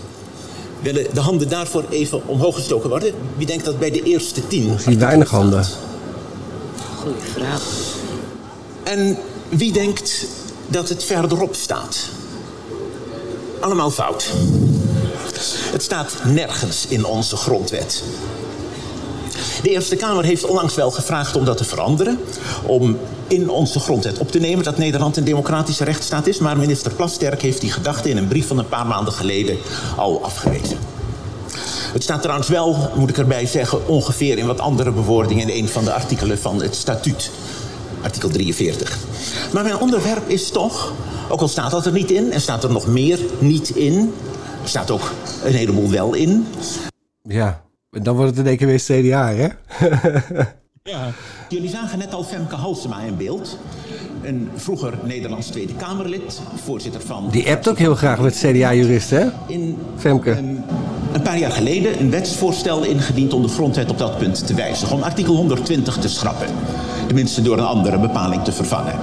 Willen de handen daarvoor even omhoog gestoken worden? Wie denkt dat bij de eerste tien? Ik zie weinig handen. Goeie vraag. En wie denkt dat het verderop staat? Allemaal fout. Het staat nergens in onze grondwet. De Eerste Kamer heeft onlangs wel gevraagd om dat te veranderen. Om in onze grondwet op te nemen dat Nederland een democratische rechtsstaat is. Maar minister Plasterk heeft die gedachte in een brief van een paar maanden geleden al afgewezen. Het staat trouwens wel, moet ik erbij zeggen, ongeveer in wat andere bewoordingen in een van de artikelen van het statuut. Artikel 43. Maar mijn onderwerp is toch, ook al staat dat er niet in, en staat er nog meer niet in, er staat ook een heleboel wel in. Ja, dan wordt het in één keer weer CDA, hè? Ja. Jullie zagen net al Femke Halsema in beeld. Een vroeger Nederlands Tweede Kamerlid, voorzitter van... Die appt ook heel graag met CDA-jurist, hè? In Femke. een paar jaar geleden een wetsvoorstel ingediend om de grondwet op dat punt te wijzigen. Om artikel 120 te schrappen. Tenminste door een andere bepaling te vervangen.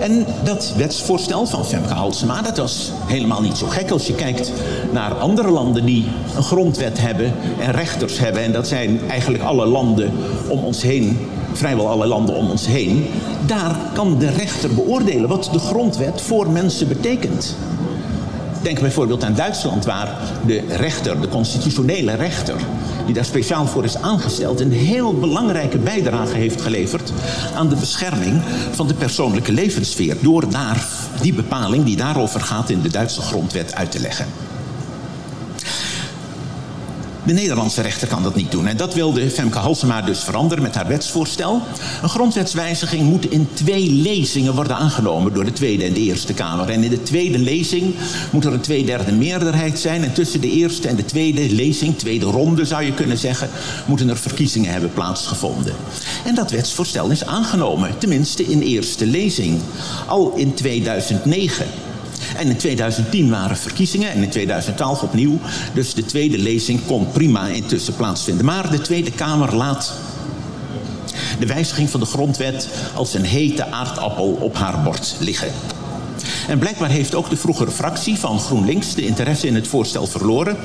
En dat wetsvoorstel van Femke Halsema, dat was helemaal niet zo gek als je kijkt naar andere landen die een grondwet hebben en rechters hebben. En dat zijn eigenlijk alle landen om ons heen, vrijwel alle landen om ons heen. Daar kan de rechter beoordelen wat de grondwet voor mensen betekent. Denk bijvoorbeeld aan Duitsland, waar de rechter, de constitutionele rechter, die daar speciaal voor is aangesteld, een heel belangrijke bijdrage heeft geleverd aan de bescherming van de persoonlijke levenssfeer. Door daar die bepaling die daarover gaat in de Duitse grondwet uit te leggen. De Nederlandse rechter kan dat niet doen. En dat wilde Femke Halsema dus veranderen met haar wetsvoorstel. Een grondwetswijziging moet in twee lezingen worden aangenomen door de Tweede en de Eerste Kamer. En in de tweede lezing moet er een tweederde meerderheid zijn. En tussen de eerste en de tweede lezing, tweede ronde zou je kunnen zeggen, moeten er verkiezingen hebben plaatsgevonden. En dat wetsvoorstel is aangenomen, tenminste in eerste lezing, al in 2009. En in 2010 waren verkiezingen en in 2012 opnieuw. Dus de tweede lezing kon prima intussen plaatsvinden. Maar de Tweede Kamer laat de wijziging van de grondwet als een hete aardappel op haar bord liggen. En blijkbaar heeft ook de vroegere fractie van GroenLinks de interesse in het voorstel verloren.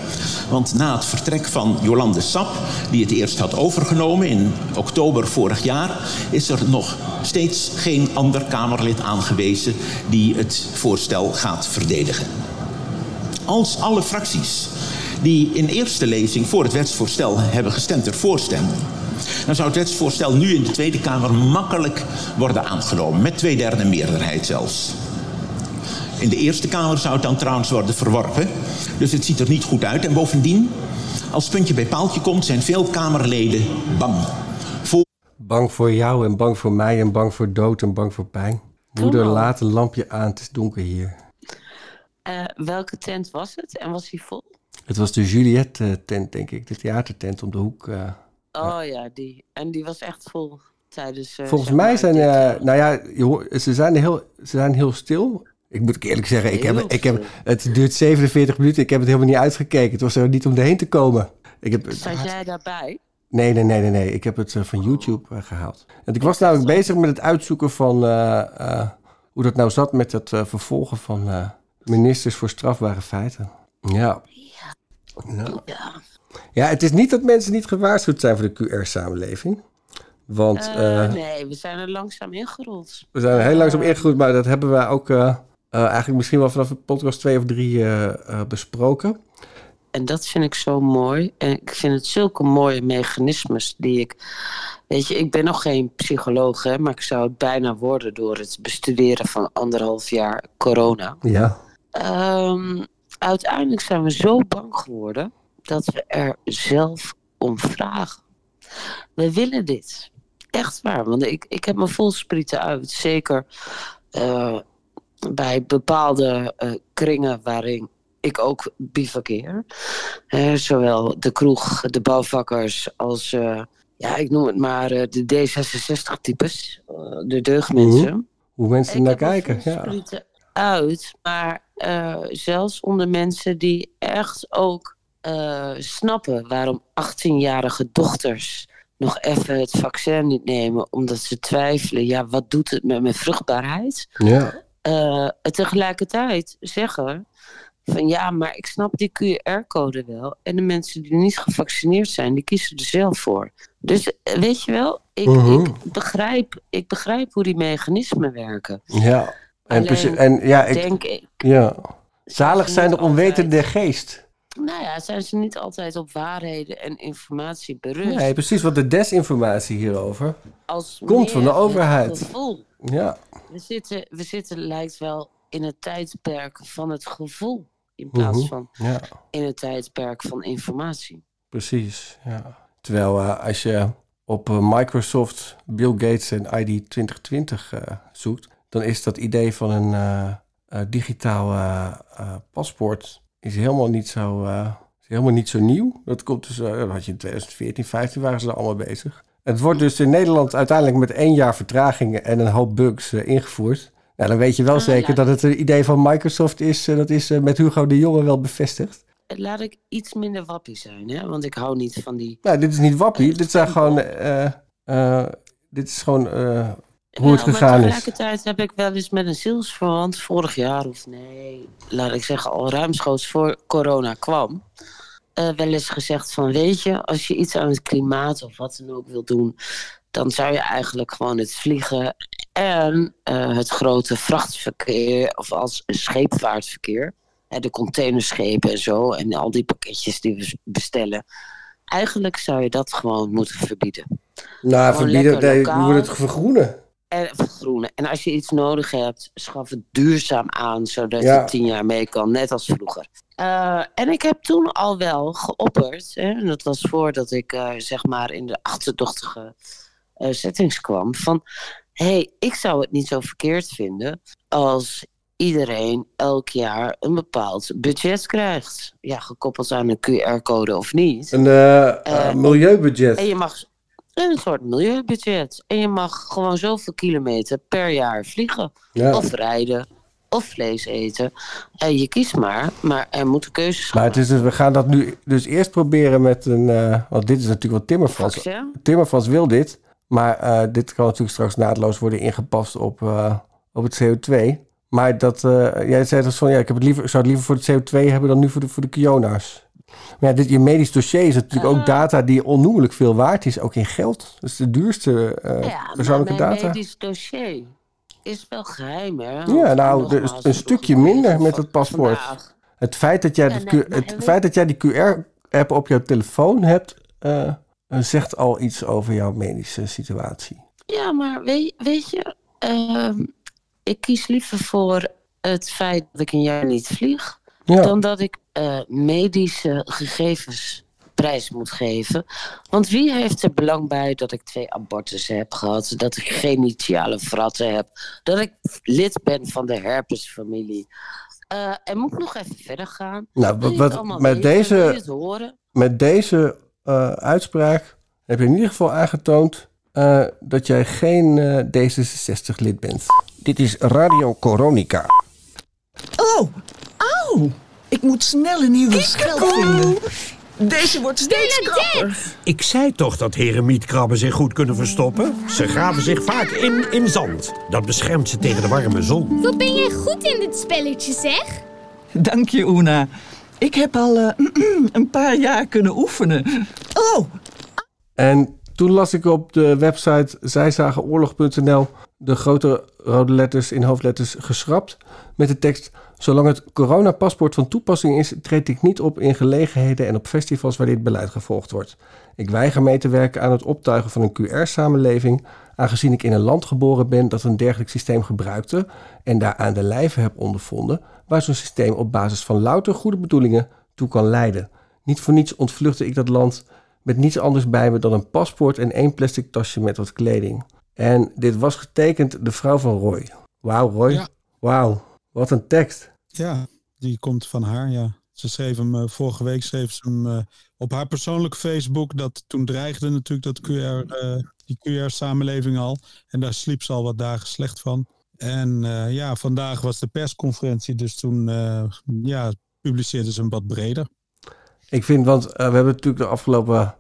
Want na het vertrek van Jolande Sap, die het eerst had overgenomen in oktober vorig jaar, is er nog steeds geen ander Kamerlid aangewezen die het voorstel gaat verdedigen. Als alle fracties die in eerste lezing voor het wetsvoorstel hebben gestemd ervoor stemmen, dan zou het wetsvoorstel nu in de Tweede Kamer makkelijk worden aangenomen, met twee derde meerderheid zelfs. In de Eerste Kamer zou het dan trouwens worden verworpen. Dus het ziet er niet goed uit. En bovendien, als puntje bij paaltje komt, zijn veel Kamerleden bang. Voor... Bang voor jou en bang voor mij en bang voor dood en bang voor pijn. Moeder, laat een lampje aan, het is donker hier. Eh, welke tent was het en was die vol? Het was de Juliette-tent, denk ik. De theatertent om de hoek. eh. Oh ja, die. En die was echt vol tijdens. eh, Volgens mij zijn, eh, nou ja, je hoort- ze zijn heel, ze zijn heel stil. Ik moet eerlijk zeggen, ik heb, ik heb, het duurt 47 minuten. Ik heb het helemaal niet uitgekeken. Het was er niet om erheen te komen. Ik heb, Zat jij daarbij? Nee, nee, nee, nee, nee. Ik heb het eh, van YouTube eh, gehaald. En ik was namelijk bezig met het uitzoeken van eh, eh, hoe dat nou zat met het eh, vervolgen van eh, ministers voor strafbare feiten. Ja. Ja. ja, het is niet dat mensen niet gewaarschuwd zijn voor de QR-samenleving. Want nee, we zijn er langzaam ingerold. we zijn er heel langzaam ingegroeid, maar dat hebben wij ook eh, eh, eigenlijk misschien wel vanaf podcast 2 of 3 besproken. En dat vind ik zo mooi. En ik vind het zulke mooie mechanismes die ik. Weet je, ik ben nog geen psycholoog, hè, maar ik zou het bijna worden door het bestuderen van anderhalf jaar corona. Ja. Ehm, uiteindelijk zijn we zo bang geworden dat we er zelf om vragen. We willen dit. Echt waar. Want ik, ik heb me vol sprieten uit. Zeker eh, bij bepaalde eh, kringen waarin ik ook bivakkeer. Eh, zowel de kroeg, de bouwvakkers als, eh, ja, ik noem het maar eh, de D66-types. de deugdmensen. Hoe, hoe mensen Ik naar kijken. Ja. uit, maar eh, zelfs onder mensen die echt ook eh, snappen waarom 18-jarige dochters nog even het vaccin niet nemen, omdat ze twijfelen, ja, wat doet het met mijn vruchtbaarheid? Ja. En tegelijkertijd zeggen van ja, maar ik snap die QR-code wel. En de mensen die niet gevaccineerd zijn, die kiezen er zelf voor. Dus eh, weet je wel, ik, Mhm. ik, begrijp, ik begrijp hoe die mechanismen werken. Ja. En, Alleen en ja, ik, denk ik, ja. Zalig zijn de onwetende geest. Nou ja, zijn ze niet altijd op waarheden en informatie berust. Nee, precies, want de desinformatie hierover Als komt van de overheid. gevoel. Ja, We zitten, we zitten lijkt wel in het tijdperk van het gevoel. In plaats Mhm, van ja. in het tijdperk van informatie. precies. Ja. Terwijl eh, als je op eh, Microsoft, Bill Gates en ID 2020 eh, zoekt, dan is dat idee van een digitaal paspoort is helemaal niet zo, eh, is helemaal niet zo nieuw. Dat komt dus, eh, dat had je in 2014, 15 waren ze er allemaal bezig. Het wordt dus in Nederland uiteindelijk met één jaar vertraging en een hoop bugs eh, ingevoerd. Nou, dan weet je wel Ah, zeker ja. dat het een idee van Microsoft is. dat is met Hugo de Jonge wel bevestigd. Laat ik iets minder wappie zijn, hè? want ik hou niet van die. Nou, dit is niet wappie. Dit zijn gewoon. dit is gewoon hoe het maar gegaan is. tegelijkertijd heb ik wel eens met een zielsverwant vorig jaar, of nee, laat ik zeggen al ruimschoots voor corona kwam, eh, wel eens gezegd van weet je, als je iets aan het klimaat of wat dan ook wil doen, dan zou je eigenlijk gewoon het vliegen en eh, het grote vrachtverkeer of als scheepvaartverkeer, hè, de containerschepen en zo en al die pakketjes die we bestellen. Eigenlijk zou je dat gewoon moeten verbieden. Nou, Gewoon verbieden, lekker nee, lokaal. we moeten het vergroenen. En, groene. En als je iets nodig hebt, schaf het duurzaam aan, zodat Ja. je tien jaar mee kan, net als vroeger. Eh, en ik heb toen al wel geopperd, hè, en dat was voordat ik eh, zeg maar in de achterdochtige eh, settings kwam, van hé, hey, ik zou het niet zo verkeerd vinden als iedereen elk jaar een bepaald budget krijgt. Ja, gekoppeld aan een QR-code of niet. Een milieubudget. En je mag een soort milieubudget. En je mag gewoon zoveel kilometer per jaar vliegen. Ja. Of rijden. Of vlees eten. En je kiest maar. Maar er moeten keuzes Maar het is dus, we gaan dat nu dus eerst proberen met een... eh, want dit is natuurlijk wat. Vaccin? Timmermans wil dit. Maar eh, dit kan natuurlijk straks naadloos worden ingepast op, eh, op het CO2. Maar dat, jij zei dus van... Ja, ik, heb het liever, ik zou het liever voor het CO2 hebben dan nu voor de, voor de Kiona's. Maar ja, dit, je medisch dossier is natuurlijk ook data die onnoemelijk veel waard is. Ook in geld. Dat is de duurste eh, Ja, maar persoonlijke mijn data. medisch dossier is wel geheim, hè? Ja, nou, de- Nogmaals, een stukje minder met het paspoort. vandaag. Het feit dat jij, Ja, nee, het feit dat jij die QR-app op jouw telefoon hebt, eh, eh, zegt al iets over jouw medische situatie. Ja, maar weet, weet je, ehm, ik kies liever voor het feit dat ik een jaar niet vlieg, Ja. dan dat ik eh, medische gegevens prijs moet geven. Want wie heeft er belang bij dat ik twee abortussen heb gehad, dat ik genitiale fratten heb, dat ik lid ben van de herpesfamilie? Eh en moet ik nog even verder gaan? Nou, wat- met weten? deze-? Met deze eh, uitspraak heb je in ieder geval aangetoond eh, dat jij geen eh, D66-lid bent. Dit is Radio Coronica. Oh, auw. Ik moet snel een nieuwe schelp vinden. Deze wordt steeds krapper. Ik zei toch dat heremietkrabben zich goed kunnen verstoppen? Ze graven zich vaak in in zand. Dat beschermt ze tegen de warme zon. Wat ben jij goed in dit spelletje, zeg? Dank je, Una. Ik heb al eh, een paar jaar kunnen oefenen. Oh, En toen las ik op de website zijzagenoorlog.nl de grote rode letters in hoofdletters geschrapt met de tekst Zolang het coronapaspoort van toepassing is, treed ik niet op in gelegenheden en op festivals waar dit beleid gevolgd wordt. Ik weiger mee te werken aan het optuigen van een QR-samenleving, aangezien ik in een land geboren ben dat een dergelijk systeem gebruikte en daar aan de lijve heb ondervonden, waar zo'n systeem op basis van louter goede bedoelingen toe kan leiden. Niet voor niets ontvluchtte ik dat land met niets anders bij me dan een paspoort en één plastic tasje met wat kleding. En dit was getekend de vrouw van Roy. Wauw, Roy. Ja. Wauw, wat een tekst. Ja, die komt van haar, ja. Ze schreef hem, eh, vorige week schreef ze hem eh, op haar persoonlijke Facebook. Dat toen dreigde natuurlijk dat QR, eh, die QR-samenleving al. En daar sliep ze al wat dagen slecht van. En ja, vandaag was de persconferentie, dus toen ja, publiceerde ze hem wat breder. Ik vind, want we hebben natuurlijk de afgelopen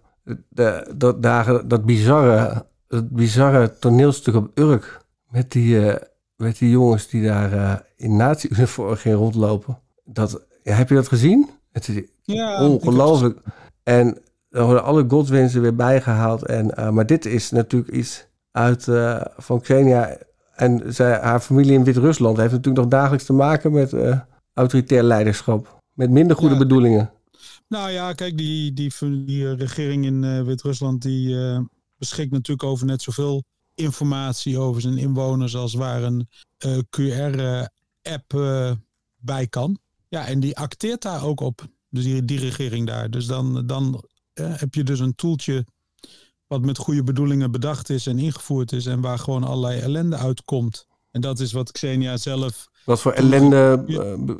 de, de, dagen dat bizarre, dat bizarre toneelstuk op Urk. Met die, met die jongens die daar in nazi-uniform gingen rondlopen. Dat, ja, heb je dat gezien? Het is Ja, ongelooflijk. En er worden alle godswensen weer bijgehaald. En, eh, maar dit is natuurlijk iets uit eh, van Xenia. En zij, haar familie in Wit-Rusland heeft natuurlijk nog dagelijks te maken met eh, autoritair leiderschap. Met minder goede Ja. bedoelingen. Nou ja, kijk, die, die, die regering in Wit-Rusland die beschikt natuurlijk over net zoveel informatie over zijn inwoners als waar een eh, QR-app eh, bij kan. Ja, en die acteert daar ook op, dus die, die regering daar. Dus dan, dan eh, heb je dus een toeltje wat met goede bedoelingen bedacht is en ingevoerd is en waar gewoon allerlei ellende uitkomt. En dat is wat Xenia zelf Wat voor ellende eh,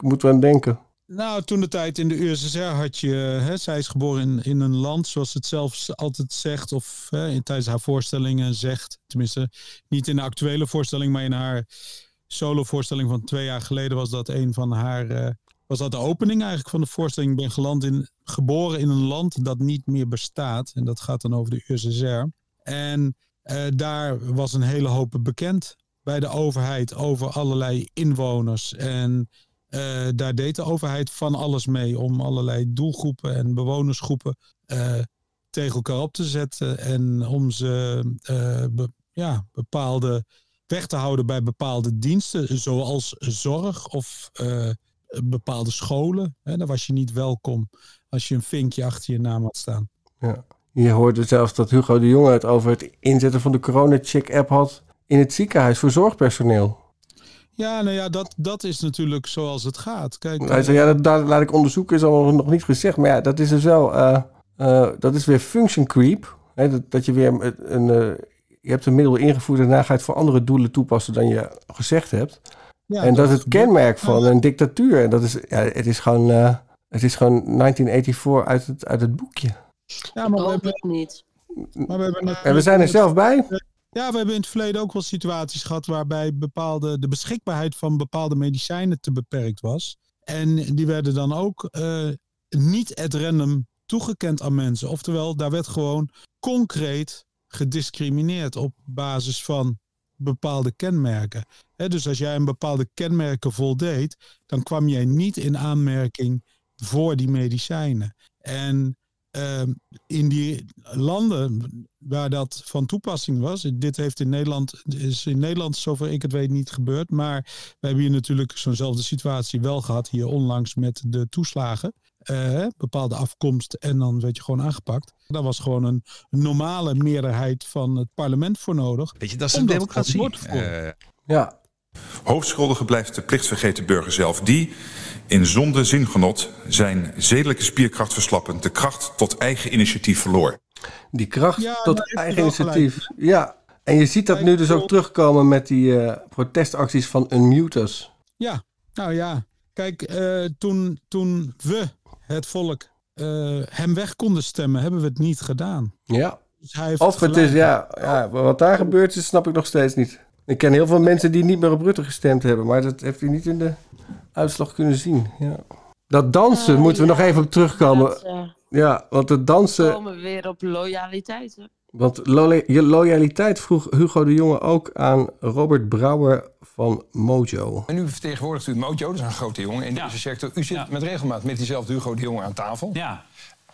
moeten we aan denken? nou, toen de tijd in de USSR had je, hè, zij is geboren in, in een land, zoals ze het zelf altijd zegt, of hè, in, tijdens haar voorstellingen zegt, tenminste niet in de actuele voorstelling, maar in haar solovoorstelling van twee jaar geleden was dat een van haar, eh, was dat de opening eigenlijk van de voorstelling. Ik ben geland in, geboren in een land dat niet meer bestaat, en dat gaat dan over de USSR. En eh, daar was een hele hoop bekend bij de overheid over allerlei inwoners en eh, daar deed de overheid van alles mee om allerlei doelgroepen en bewonersgroepen tegen elkaar op te zetten en om ze ja, bepaalde weg te houden bij bepaalde diensten, zoals zorg of eh, bepaalde scholen. Hè, daar was je niet welkom als je een vinkje achter je naam had staan. Ja. Je hoorde zelfs dat Hugo de Jonge het over het inzetten van de corona-check-app had in het ziekenhuis voor zorgpersoneel. Ja, nou ja, dat, dat is natuurlijk zoals het gaat. Kijk, Hij zei, ja, dat, dat laat ik onderzoeken, is allemaal nog niet gezegd. Maar ja, dat is dus wel, eh, eh, dat is weer function creep. Hè, dat, dat je weer een, een, je hebt een middel ingevoerd en daarna ga je het voor andere doelen toepassen dan je gezegd hebt. Ja, en dat is het kenmerk van een dictatuur. En dat is, ja, het is gewoon, eh, het is gewoon 1984 uit het, uit het boekje. Ja, maar we hebben, het niet. maar we hebben En we zijn er zelf bij. Ja, we hebben in het verleden ook wel situaties gehad waarbij bepaalde, de beschikbaarheid van bepaalde medicijnen te beperkt was. En die werden dan ook eh, niet at random toegekend aan mensen. Oftewel, daar werd gewoon concreet gediscrimineerd op basis van bepaalde kenmerken. Dus als jij een bepaalde kenmerken voldeed, dan kwam jij niet in aanmerking voor die medicijnen. En ehm, in die landen waar dat van toepassing was, dit heeft in Nederland, is in Nederland zover ik het weet niet gebeurd, maar we hebben hier natuurlijk zo'nzelfde situatie wel gehad, hier onlangs met de toeslagen. Eh, bepaalde afkomst en dan werd je gewoon aangepakt. Daar was gewoon een normale meerderheid van het parlement voor nodig. Weet je, dat is een democratie. Eh, Ja. Hoofdschuldige blijft de plichtvergeten burger zelf, die in zonde zingenot zijn zedelijke spierkracht verslappend, de kracht tot eigen initiatief verloor. Die kracht Ja, tot eigen initiatief. Ja, en je ziet dat nu dus ook terugkomen met die eh, protestacties van Unmuters. Ja, nou ja. Kijk, eh, toen, toen we, het volk, eh, hem weg konden stemmen, hebben we het niet gedaan. Ja. Dus hij heeft Of het gelijk. is, ja, ja, wat daar gebeurd is, snap ik nog steeds niet. Ik ken heel veel mensen die niet meer op Rutte gestemd hebben, maar dat heeft hij niet in de uitslag kunnen zien. Ja. Dat dansen, moeten we nog even op terugkomen. Dat, eh, Ja, want het dansen, komen we weer op loyaliteit. hè. want lo- je loyaliteit vroeg Hugo de Jonge ook aan Robert Brouwer van Mojo. En u vertegenwoordigt u Mojo, dat is een grote jongen in deze sector. U zit met regelmaat met diezelfde Hugo de Jonge aan tafel. Ja.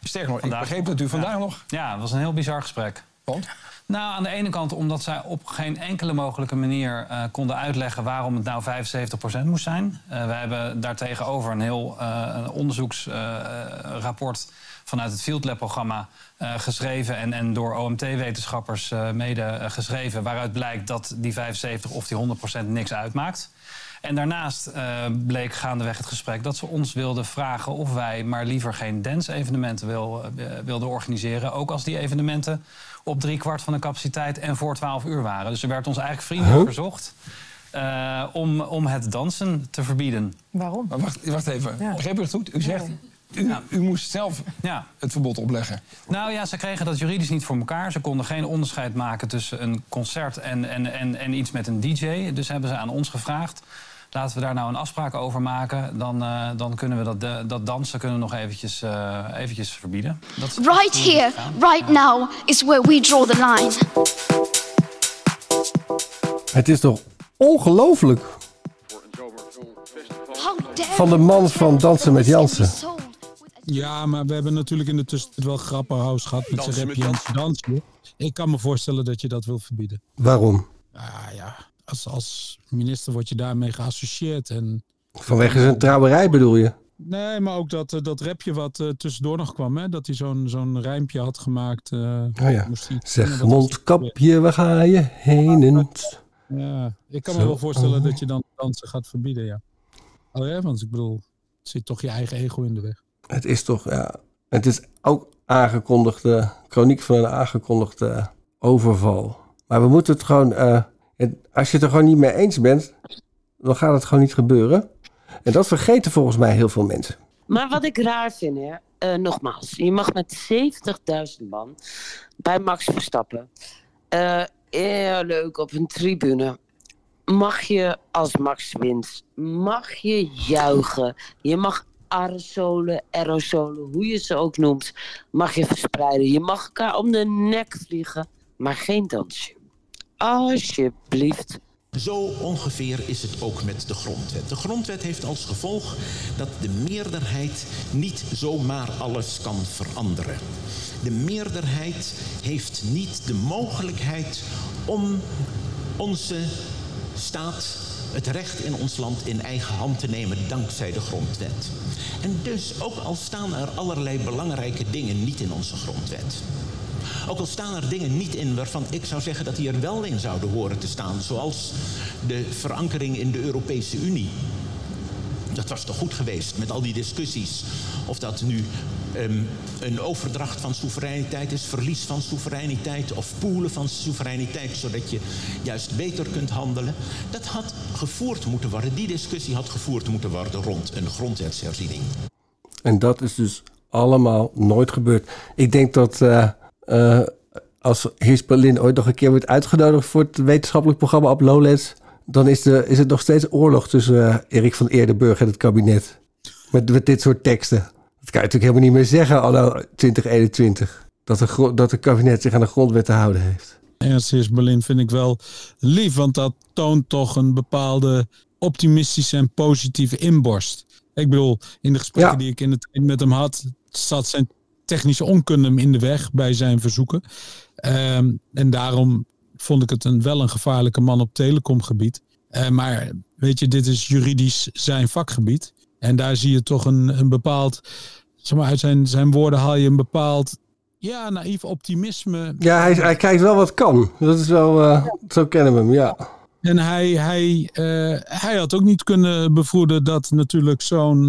Sterker nog, ik begreep dat u vandaag nog... Ja, het was een heel bizar gesprek. Want? Nou, aan de ene kant omdat zij op geen enkele mogelijke manier eh, konden uitleggen waarom het nou 75% moest zijn. Eh wij hebben daartegenover een heel eh, onderzoeksrapport vanuit het Field Lab-programma eh, geschreven en, en door OMT-wetenschappers eh, mede eh, geschreven, waaruit blijkt dat die 75 of die 100% niks uitmaakt. En daarnaast eh, bleek gaandeweg het gesprek dat ze ons wilden vragen of wij maar liever geen dance-evenementen wil, wilden organiseren. Ook als die evenementen op drie kwart van de capaciteit en voor 12 uur waren. Dus er werd ons eigenlijk vriendelijk Huh? verzocht eh, om, om het dansen te verbieden. Waarom? Maar wacht, wacht even, Ja. begreep u het goed? U zegt, u, u moest zelf het verbod opleggen. Nou ja, ze kregen dat juridisch niet voor elkaar. Ze konden geen onderscheid maken tussen een concert en, en, en, en iets met een DJ. Dus hebben ze aan ons gevraagd. Laten we daar nou een afspraak over maken. Dan, eh, dan kunnen we dat, de- dat dansen kunnen we nog eventjes, eh, eventjes verbieden. Dat is Right here, right now, is where we draw the line. Het is toch ongelooflijk van de man van Dansen met Jansen. Ja, maar we hebben natuurlijk in de tussentijd wel grappenhuis gehad met zijn rapje en dansje. Ik kan me voorstellen dat je dat wil verbieden. Waarom? Ah ja, als, als minister word je daarmee geassocieerd. En, Vanwege zijn trouwerij bedoel je? nee, maar ook dat, eh, dat rapje wat eh, tussendoor nog kwam, hè, dat hij zo'n zo'n rijmpje had gemaakt. eh, Oh ja. Zeg mondkapje, waar ga je heen? En... Ja, ik kan me wel voorstellen dat je dan dansen gaat verbieden, ja. Oh ja, want ik bedoel, het zit toch je eigen ego in de weg. Het is toch, ja. Het is ook aangekondigde, chroniek van een aangekondigde overval. Maar we moeten het gewoon, eh, als je het er gewoon niet mee eens bent, dan gaat het gewoon niet gebeuren. En dat vergeten volgens mij heel veel mensen. Maar wat ik raar vind, hè, eh, nogmaals, je mag met 70.000 man bij Max Verstappen, heel leuk op een tribune, mag je als Max wint, mag je juichen, je mag aerosolen, aerosolen, hoe je ze ook noemt, mag je verspreiden. Je mag elkaar om de nek vliegen, maar geen dansje. Alsjeblieft. Zo ongeveer is het ook met de grondwet. De grondwet heeft als gevolg dat de meerderheid niet zomaar alles kan veranderen. De meerderheid heeft niet de mogelijkheid om onze staat, het recht in ons land in eigen hand te nemen dankzij de grondwet. En dus ook al staan er allerlei belangrijke dingen niet in onze grondwet. Ook al staan er dingen niet in waarvan ik zou zeggen dat die er wel in zouden horen te staan. Zoals de verankering in de Europese Unie. Dat was toch goed geweest met al die discussies. Of dat nu ehm, een overdracht van soevereiniteit is, verlies van soevereiniteit of poelen van soevereiniteit, zodat je juist beter kunt handelen. Dat had gevoerd moeten worden. Die discussie had gevoerd moeten worden rond een grondwetsherziening. En dat is dus allemaal nooit gebeurd. Ik denk dat eh, eh, als Heers Berlin ooit nog een keer wordt uitgenodigd voor het wetenschappelijk programma op Lowlands, dan is, de, is het nog steeds oorlog tussen eh, Erik van Eerdenburg en het kabinet. Met, met dit soort teksten. Dat kan je natuurlijk helemaal niet meer zeggen anno 2021. Dat de, dat het kabinet zich aan de grondwet te houden heeft. Heers Berlin vind ik wel lief, want dat toont toch een bepaalde optimistische en positieve inborst. Ik bedoel, in de gesprekken die ik in het met hem had, zat zijn technische onkunde hem in de weg bij zijn verzoeken. Ehm, en daarom vond ik het een, wel een gevaarlijke man op telecomgebied. Eh, maar weet je, dit is juridisch zijn vakgebied. En daar zie je toch een, een bepaald, zeg maar, uit zijn, zijn woorden haal je een bepaald, ja, naïef optimisme. Ja, hij, hij kijkt wel wat kan. Dat is wel, eh, zo kennen we hem, ja. En hij, hij, eh, hij had ook niet kunnen bevoeden dat natuurlijk zo'n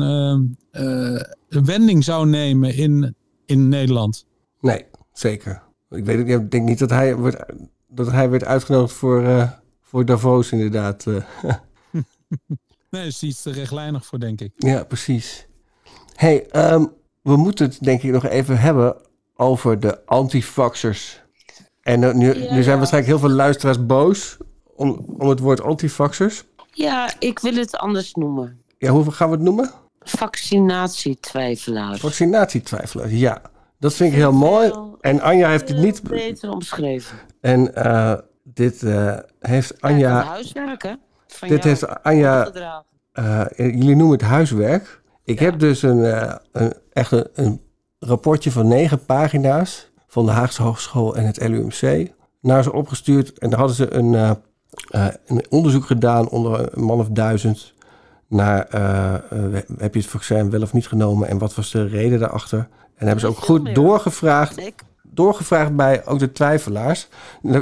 wending zou nemen in, in Nederland. Nee, zeker. Ik, weet, ik denk niet dat hij, wordt, dat hij werd uitgenodigd voor, eh, voor Davos, inderdaad. eh. Nee, is iets te rechtlijnig voor, denk ik. ja, precies. hey, ehm, we moeten het denk ik nog even hebben over de antifaxers. En eh, nu, nu zijn waarschijnlijk heel veel luisteraars boos om, om het woord antifaxers. Ja, ik wil het anders noemen. Ja, hoe gaan we het noemen? Vaccinatietwijfelaars. Vaccinatietwijfelaars, ja. Dat vind ik heel mooi. En Anja heeft het niet... Beter omschreven. En eh, dit eh, heeft Anja... huiswerk, hè? Van Dit jou heeft Anja... eh, jullie noemen het huiswerk. Ik heb dus een, eh, een, echt een, een rapportje van negen pagina's... van de Haagse Hogeschool en het LUMC... naar ze opgestuurd. En daar hadden ze een, eh, eh, een onderzoek gedaan onder een man of duizend... naar eh, eh, heb je het vaccin wel of niet genomen... en wat was de reden daarachter. En hebben ze ook goed doorgevraagd doorgevraagd bij ook de twijfelaars.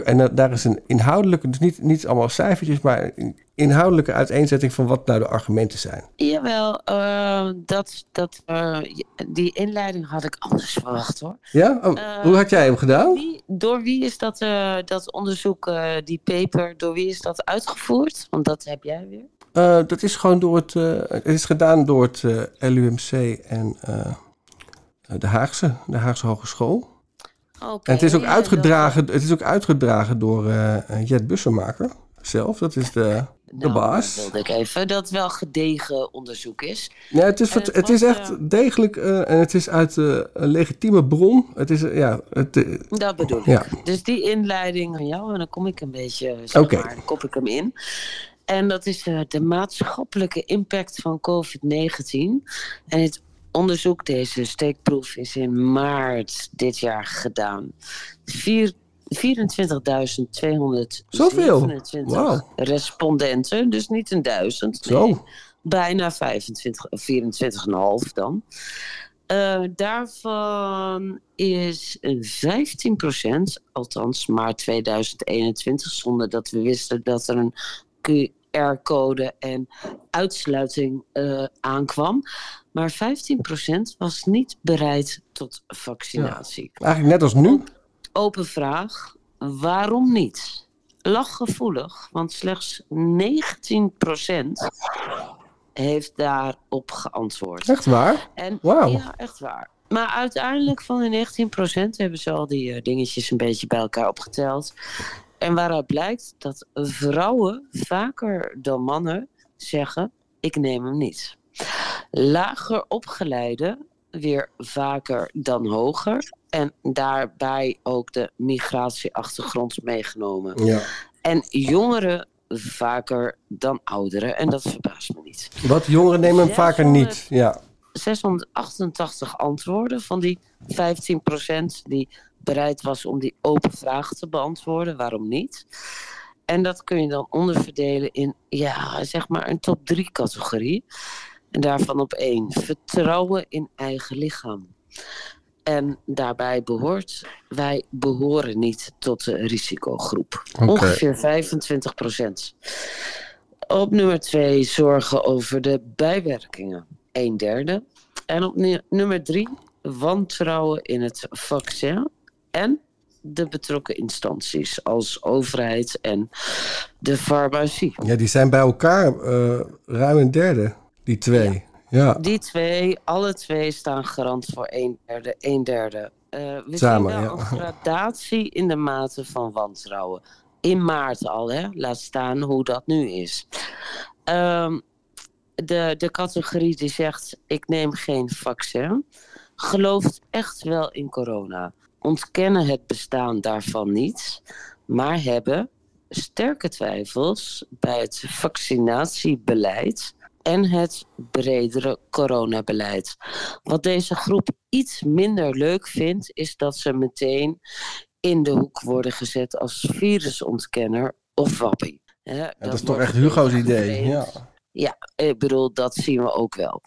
En daar is een inhoudelijke, dus niet, niet allemaal cijfertjes, maar een inhoudelijke uiteenzetting van wat nou de argumenten zijn. Jawel, eh, dat, dat, eh, die inleiding had ik anders verwacht hoor. Ja? Oh, Eh, hoe had jij hem gedaan? Wie, door wie is dat, eh, dat onderzoek, die paper, door wie is dat uitgevoerd? Want dat heb jij weer. Dat is gewoon door het, het is gedaan door het LUMC en de Haagse, de Haagse Hogeschool. En het is ook uitgedragen, het is ook uitgedragen door eh, Jet Bussemaker zelf. Dat is de, de Nou, baas. dat wilde ik even, dat wel gedegen onderzoek is. Ja, het is, het is echt degelijk eh, en het is uit eh, een legitieme bron. Het is, eh, ja, het, eh, Dat bedoel ik. Ja. Dus die inleiding van jou, en dan kom ik een beetje, zeg maar, dan kop ik hem in. En dat is eh, de maatschappelijke impact van COVID-19. En het onderzoek, deze steekproef, is in maart dit jaar gedaan. Vier- 24.227 Zoveel? Wauw. respondenten, dus niet een duizend. Zo. nee. Bijna 25, of 24,5 dan. Eh, daarvan is een 15%, althans maart 2021, zonder dat we wisten dat er een QR-code en uitsluiting eh, aankwam. Maar 15% was niet bereid tot vaccinatie. eigenlijk net als nu. Open vraag, waarom niet? Lachgevoelig, want slechts 19% heeft daarop geantwoord. Echt waar? En, Wauw. Ja, echt waar. Maar uiteindelijk van die 19% hebben ze al die eh, dingetjes een beetje bij elkaar opgeteld. En waaruit blijkt dat vrouwen vaker dan mannen zeggen: ik neem hem niet. Lager opgeleide weer vaker dan hoger. En daarbij ook de migratieachtergrond meegenomen. Ja. En jongeren vaker dan ouderen. En dat verbaast me niet. Wat jongeren nemen hem vaker niet. Ja. 688 antwoorden van die 15% die bereid was om die open vraag te beantwoorden. Waarom niet? En dat kun je dan onderverdelen in, ja, zeg maar een top 3 categorie. En daarvan op één. Vertrouwen in eigen lichaam. En daarbij behoort, wij behoren niet tot de risicogroep. Ongeveer 25 procent. Op nummer twee zorgen over de bijwerkingen. Een derde. En op nu- nummer drie wantrouwen in het vaccin en de betrokken instanties als overheid en de farmacie. Ja, die zijn bij elkaar eh, ruim een derde, die twee. Ja, Die twee, alle twee staan garant voor een derde, een derde. Eh, we Samen, zien een gradatie in de mate van wantrouwen. In maart al, hè? laat staan hoe dat nu is. Ehm, de, de categorie die zegt, ik neem geen vaccin, gelooft echt wel in corona. Ontkennen het bestaan daarvan niet, maar hebben sterke twijfels bij het vaccinatiebeleid en het bredere coronabeleid. Wat deze groep iets minder leuk vindt, is dat ze meteen in de hoek worden gezet als virusontkenner of wappie. Dat is toch echt Hugo's idee. Ja. Ja, ik bedoel, dat zien we ook wel.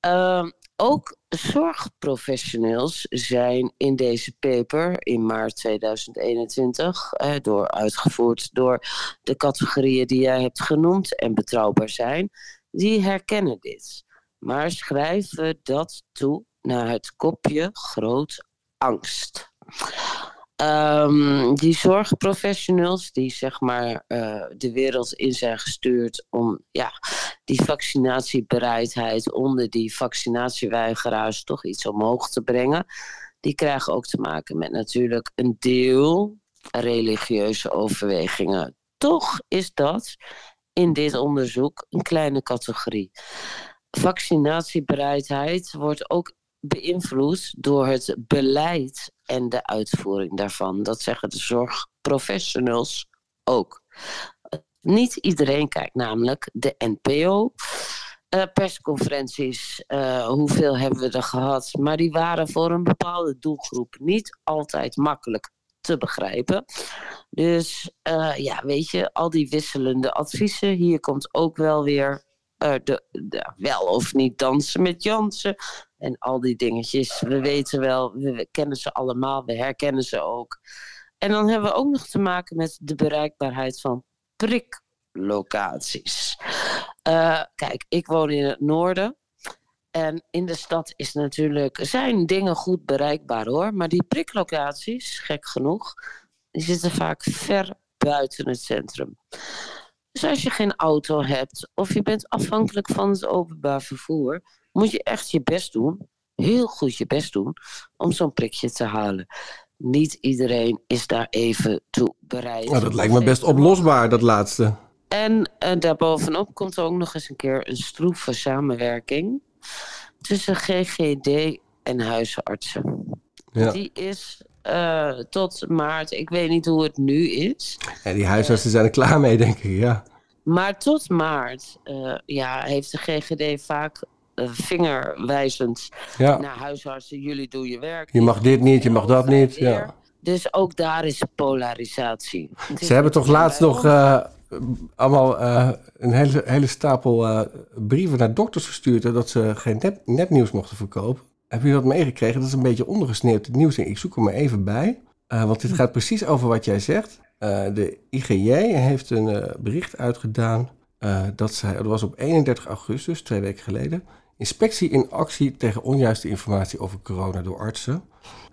Ehm, ook zorgprofessionals zijn in deze paper in maart 2021, eh, door, uitgevoerd door de categorieën die jij hebt genoemd en betrouwbaar zijn, die herkennen dit. Maar schrijven dat toe naar het kopje groot angst. Ehm, die zorgprofessionals die zeg maar eh, de wereld in zijn gestuurd om ja, die vaccinatiebereidheid onder die vaccinatieweigeraars toch iets omhoog te brengen. Die krijgen ook te maken met natuurlijk een deel religieuze overwegingen. Toch is dat in dit onderzoek een kleine categorie. Vaccinatiebereidheid wordt ook beïnvloed door het beleid en de uitvoering daarvan. Dat zeggen de zorgprofessionals ook. Niet iedereen kijkt namelijk de NPO. eh, persconferenties, eh, hoeveel hebben we er gehad? Maar die waren voor een bepaalde doelgroep niet altijd makkelijk te begrijpen. Dus eh, ja, weet je, al die wisselende adviezen. Hier komt ook wel weer eh, de, wel of niet dansen met Jansen. En al die dingetjes. We weten wel, we, kennen ze allemaal, we herkennen ze ook. En dan hebben we ook nog te maken met de bereikbaarheid van priklocaties. Eh, kijk, ik woon in het noorden. En in de stad is natuurlijk, zijn dingen goed bereikbaar hoor. Maar die priklocaties, gek genoeg, die zitten vaak ver buiten het centrum. Dus als je geen auto hebt of je bent afhankelijk van het openbaar vervoer, moet je echt je best doen, heel goed je best doen, om zo'n prikje te halen. Niet iedereen is daar even toe bereid. Nou, dat lijkt me best oplosbaar, dat laatste. En eh, daarbovenop komt er ook nog eens een keer een stroeve samenwerking tussen GGD en huisartsen. Ja. Die is eh, tot maart, ik weet niet hoe het nu is, En die huisartsen zijn er klaar mee, denk ik, ja. maar tot maart eh, ja, heeft de GGD vaak eh, vingerwijzend Ja. naar huisartsen. Jullie doen je werk. Je mag dit niet, je mag dat niet. Ja. Dus ook daar is polarisatie. Ze hebben toch laatst nog. Allemaal eh, een hele, hele stapel eh, brieven naar dokters gestuurd... dat ze geen nep, nepnieuws mochten verkopen. Hebben jullie dat meegekregen? Dat is een beetje ondergesneeuwd, het nieuws. Ik zoek er maar even bij. Eh, want dit gaat precies over wat jij zegt. De IGJ heeft een bericht uitgedaan... dat zij, dat was op 31 augustus, twee weken geleden... inspectie in actie tegen onjuiste informatie over corona door artsen...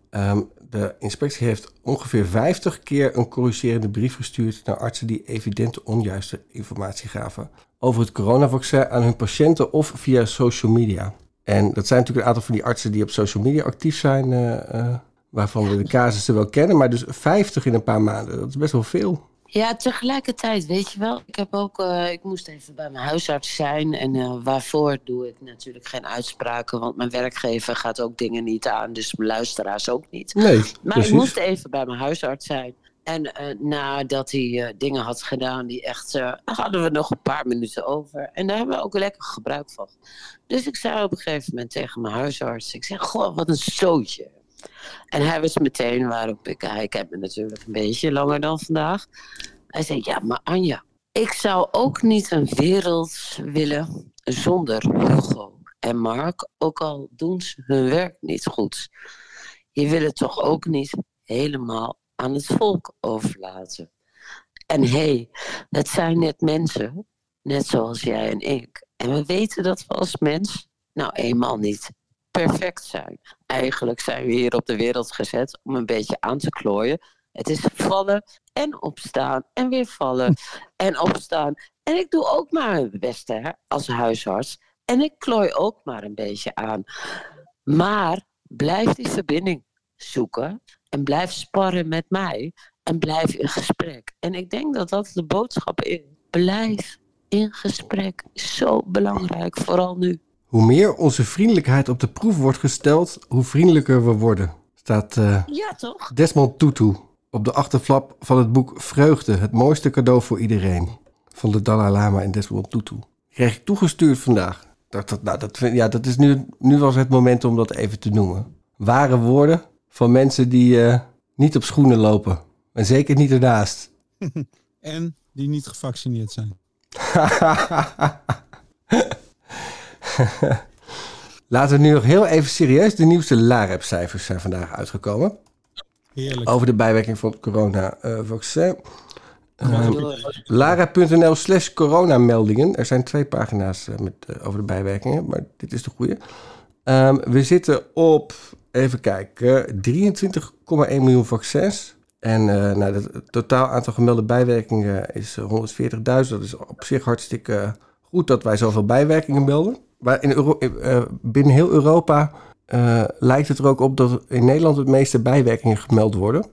Ehm, de inspectie heeft ongeveer 50 keer een corrigerende brief gestuurd naar artsen die evidente onjuiste informatie gaven over het coronavaccin aan hun patiënten of via social media. En dat zijn natuurlijk een aantal van die artsen die op social media actief zijn, eh, eh, waarvan we de casussen wel kennen, maar dus 50 in een paar maanden, dat is best wel veel. Ja, tegelijkertijd, weet je wel. Ik heb ook, eh, ik moest even bij mijn huisarts zijn. En eh, waarvoor doe ik natuurlijk geen uitspraken. Want mijn werkgever gaat ook dingen niet aan. Dus mijn luisteraars ook niet. Nee, maar precies. ik moest even bij mijn huisarts zijn. En eh, nadat hij dingen had gedaan die echt... hadden we nog een paar minuten over. En daar hebben we ook lekker gebruik van. Dus ik zei op een gegeven moment tegen mijn huisarts... Ik zeg, goh, wat een stootje. En hij was meteen waarop ik... Hij kent me natuurlijk een beetje langer dan vandaag. Hij zei, ja, maar Anja... Ik zou ook niet een wereld willen zonder Hugo en Mark. Ook al doen ze hun werk niet goed. je wil het toch ook niet helemaal aan het volk overlaten. En hé, hey, het zijn net mensen, net zoals jij en ik. En we weten dat we als mens nou eenmaal niet perfect zijn. Eigenlijk zijn we hier op de wereld gezet om een beetje aan te klooien. Het is vallen en opstaan en weer vallen en opstaan. En ik doe ook maar mijn beste hè, als huisarts. En ik klooi ook maar een beetje aan. Maar blijf die verbinding zoeken en blijf sparren met mij en blijf in gesprek. En ik denk dat dat de boodschap is. Blijf in gesprek. Zo belangrijk, vooral nu. Hoe meer onze vriendelijkheid op de proef wordt gesteld, hoe vriendelijker we worden. Staat eh, Ja, toch? Desmond Tutu op de achterflap van het boek Vreugde, het mooiste cadeau voor iedereen. Van de Dalai Lama en Desmond Tutu. Kreeg ik toegestuurd vandaag. Dat, dat, nou, dat, vind- ja, dat is nu, nu was het moment om dat even te noemen. Ware woorden van mensen die eh, niet op schoenen lopen. En zeker niet ernaast. En die niet gevaccineerd zijn. Laten we nu nog heel even serieus. De nieuwste LAREP-cijfers zijn vandaag uitgekomen. Heerlijk. Over de bijwerking van het corona-vaccin. Lara.nl slash coronameldingen. Er zijn twee pagina's eh, met, eh, over de bijwerkingen, maar dit is de goede. Ehm, we zitten op, even kijken, 23,1 miljoen vaccins. En eh, nou, het totaal aantal gemelde bijwerkingen is eh, 140.000. Dat is op zich hartstikke goed dat wij zoveel bijwerkingen melden. Maar in Euro- eh, binnen heel Europa eh, lijkt het er ook op dat in Nederland het meeste bijwerkingen gemeld worden.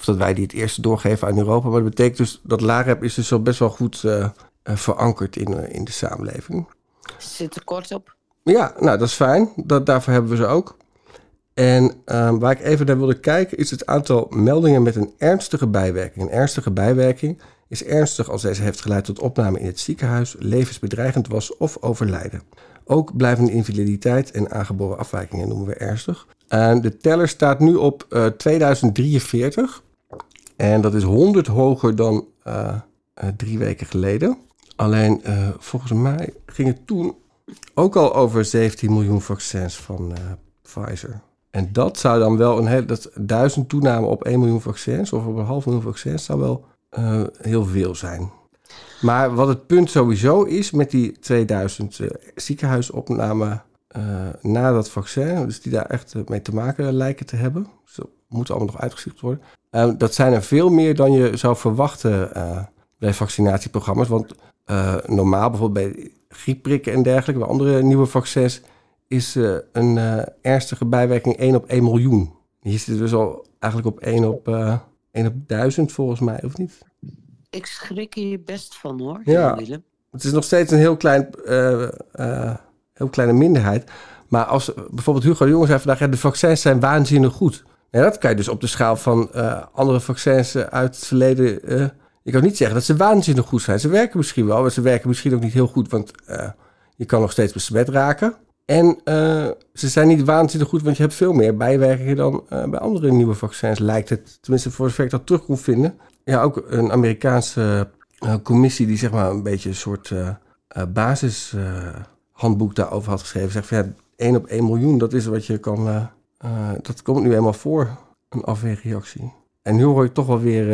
Of dat wij die het eerste doorgeven aan Europa. Maar dat betekent dus dat LAREP is dus al best wel goed eh, eh, verankerd in, eh, in de samenleving. Zit er kort op. Ja, nou dat is fijn. Dat, daarvoor hebben we ze ook. En ehm, waar ik even naar wilde kijken is het aantal meldingen met een ernstige bijwerking. Een ernstige bijwerking is ernstig als deze heeft geleid tot opname in het ziekenhuis, levensbedreigend was of overlijden. Ook blijvende invaliditeit en aangeboren afwijkingen noemen we ernstig. En de teller staat nu op eh, 2043. En dat is 100 hoger dan eh, eh, drie weken geleden. Alleen eh, volgens mij ging het toen ook al over 17 miljoen vaccins van eh, Pfizer. En dat zou dan wel een hele, dat duizend toename op 1 miljoen vaccins of op een half miljoen vaccins zou wel eh, heel veel zijn. Maar wat het punt sowieso is met die 2000 eh, ziekenhuisopnamen eh, na dat vaccin, dus die daar echt mee te maken lijken te hebben, dus moet allemaal nog uitgezocht worden. Dat zijn er veel meer dan je zou verwachten bij vaccinatieprogramma's. Want normaal bijvoorbeeld bij griepprikken en dergelijke, bij andere nieuwe vaccins, is een ernstige bijwerking 1 op 1 miljoen. Hier zit het dus al eigenlijk op 1 op, 1 op 1000 volgens mij, of niet? Ik schrik hier best van hoor, Ja. Willem. Het is nog steeds een heel, klein, eh, eh, heel kleine minderheid. Maar als bijvoorbeeld Hugo de Jonge zei vandaag... Ja, de vaccins zijn waanzinnig goed. Ja, dat kan je dus op de schaal van eh, andere vaccins uit het verleden... je kan niet zeggen dat ze waanzinnig goed zijn. Ze werken misschien wel, maar ze werken misschien ook niet heel goed... want je kan nog steeds besmet raken. En eh, ze zijn niet waanzinnig goed, want je hebt veel meer bijwerkingen... dan eh, bij andere nieuwe vaccins, lijkt het. Tenminste, voor zover ik dat terug kon vinden. Ja, ook een Amerikaanse eh, commissie die zeg maar een beetje een soort basishandboek daarover had geschreven. Zegt van ja, 1 op 1 miljoen, dat is wat je kan. dat komt nu eenmaal voor, een afweerreactie. En nu hoor ik toch wel weer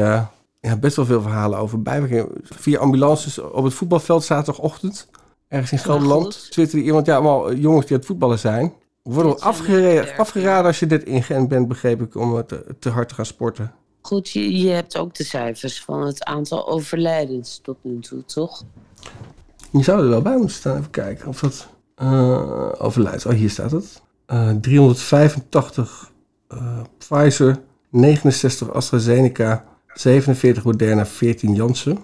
ja, best wel veel verhalen over bijwerkingen. Vier ambulances op het voetbalveld zaterdagochtend. Ergens in Gelderland. Twitterde iemand, ja, allemaal jongens die aan het voetballen zijn. Worden afgeraden, afgeraden als je dit in Gent bent, begreep ik, om eh, te, te hard te gaan sporten. Goed, je, je hebt ook de cijfers van het aantal overlijdens tot nu toe, toch? Je zou er wel bij moeten staan. Even kijken of dat eh overlijdt. Oh, hier staat het. Eh 385 eh, Pfizer, 69 AstraZeneca, 47 Moderna, 14 Janssen.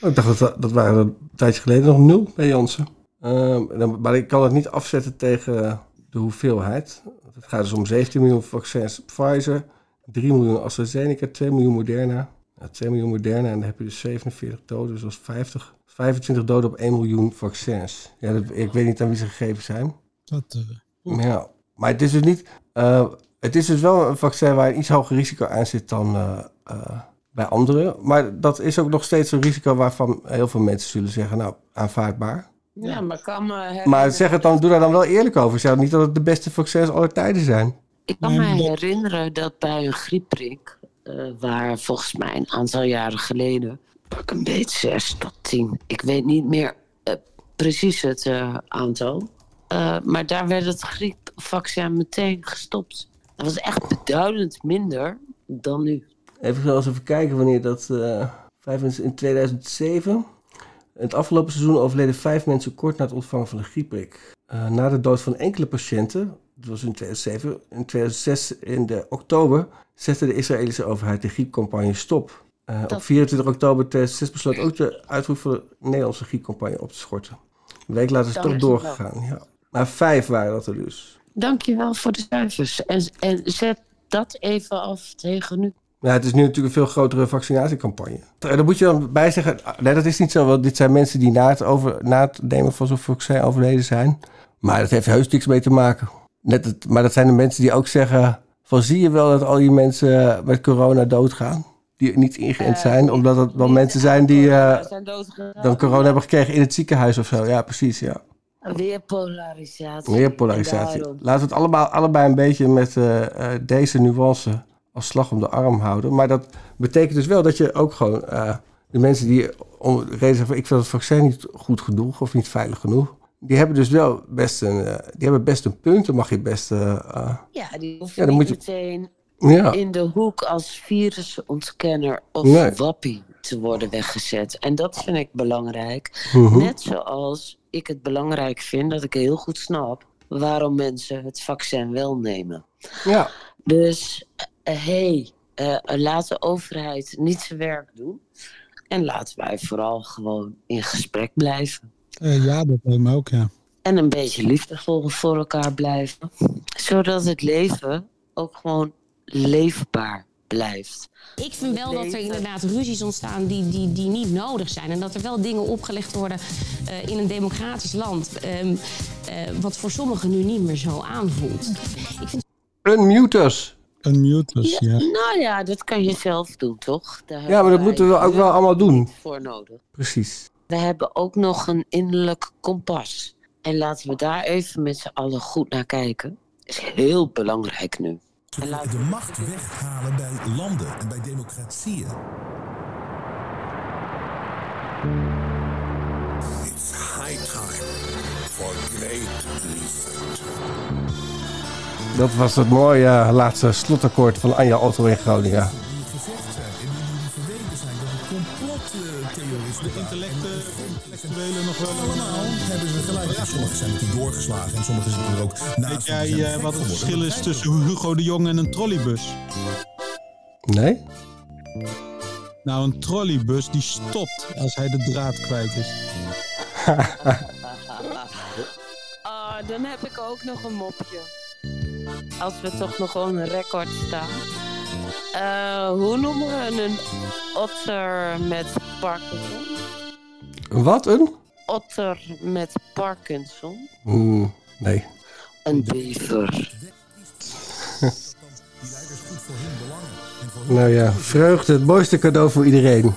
Ik dacht dat dat, waren een tijdje geleden nog nul bij Janssen. Ehm, maar ik kan het niet afzetten tegen de hoeveelheid. Het gaat dus om 17 miljoen vaccins Pfizer, 3 miljoen AstraZeneca, 2 miljoen Moderna. Ja, 2 miljoen Moderna en dan heb je dus 47 doden, dus dat is 50. 25 doden op 1 miljoen vaccins. Ja, dat, ik weet niet aan wie ze gegeven zijn. Dat, eh, Ja, maar het is dus niet. eh, het is dus wel een vaccin waar een iets hoger risico aan zit dan eh, bij anderen. Maar dat is ook nog steeds een risico waarvan heel veel mensen zullen zeggen: Nou, aanvaardbaar. Ja, maar kan me Maar herinneren- zeg het dan, doe daar dan wel eerlijk over. Zeg niet dat het de beste vaccins aller tijden zijn. Ik kan me herinneren dat bij een griepprik, eh, waar volgens mij een aantal jaren geleden, pak een beetje zes tot tien, ik weet niet meer eh, precies het eh, aantal, Eh, maar daar werd het griepvaccin meteen gestopt. Dat was echt beduidend minder dan nu. Even eens even kijken wanneer dat... vijf, in 2007. In het afgelopen seizoen overleden vijf mensen kort na het ontvangen van de griepprik. Eh, na de dood van enkele patiënten, dat was in 2007, in 2006 in de oktober, zette de Israëlische overheid de griepcampagne stop. Eh, op 24 oktober 2006 besloot ook de uitvoering van de Nederlandse griepcampagne op te schorten. Een week later is het toch doorgegaan. Ja. Maar vijf waren dat er dus. Dankjewel voor de cijfers. En, en zet dat even af tegen nu. Ja, het is nu natuurlijk een veel grotere vaccinatiecampagne. Daar moet je dan bij zeggen, nee, dat is niet zo, want dit zijn mensen die na het, over, na het nemen van zo'n vaccin overleden zijn. Maar dat heeft heus niks mee te maken. Net het, maar dat zijn de mensen die ook zeggen, van zie je wel dat al die mensen met corona doodgaan? Die niet ingeënt zijn, omdat het dan mensen zijn die eh, dan corona hebben gekregen in het ziekenhuis of zo. Ja, precies, ja. Weer polarisatie. Meer polarisatie. Laten we het allemaal, allebei een beetje met eh, eh, deze nuance als slag om de arm houden. Maar dat betekent dus wel dat je ook gewoon eh, de mensen die om de reden zeggen van ik vind het vaccin niet goed genoeg of niet veilig genoeg. Die hebben dus wel best een, eh, die hebben best een punt. Dan mag je best. eh, Ja, die Ja, dan moet je- meteen Ja. in de hoek als virusontkenner of Nee. wappie te worden weggezet. En dat vind ik belangrijk. Mhm. Net zoals ik het belangrijk vind dat ik heel goed snap waarom mensen het vaccin wel nemen. Ja. Dus hey, eh, laat de overheid niet zijn werk doen. En laten wij vooral gewoon in gesprek blijven. Eh, ja, dat lijkt me ook, ja. En een beetje liefdevol voor elkaar blijven. Zodat het leven ook gewoon leefbaar blijft. Ik vind wel dat er inderdaad ruzies ontstaan die, die, die niet nodig zijn. En dat er wel dingen opgelegd worden eh, in een democratisch land. ehm, eh, wat voor sommigen nu niet meer zo aanvoelt. Ik vind Unmute us. Unmute ja. Nou ja, dat kan je zelf doen, toch? Daar Ja, maar dat moeten we ook wel allemaal doen. Voor nodig. Precies. We hebben ook nog een innerlijk kompas. En laten we daar even met z'n allen goed naar kijken. is heel belangrijk nu. En laten de macht weghalen bij landen en bij democratieën. It's high time for great reset. Dat was het mooie laatste slotakkoord van Anja Otto in Groningen. gezegd zijn en die nu verweten zijn dat het complottheoristen... De intellectuelen nog wel allemaal hebben ze gelijk. Ja, sommigen zijn natuurlijk doorgeslagen en sommigen zitten er ook naast. Weet jij eh, wat het verschil is tussen Hugo de Jong en een trolleybus? Nee? Nou, een trolleybus die stopt als hij de draad kwijt is. Ah, dan heb ik ook nog een mopje. Als we toch nog gewoon een record staan. Eh, hoe noemen we een otter met Parkinson? Wat een? Otter met Parkinson? Hmm, nee. Een bever. Nou ja, vreugde, het mooiste cadeau voor iedereen.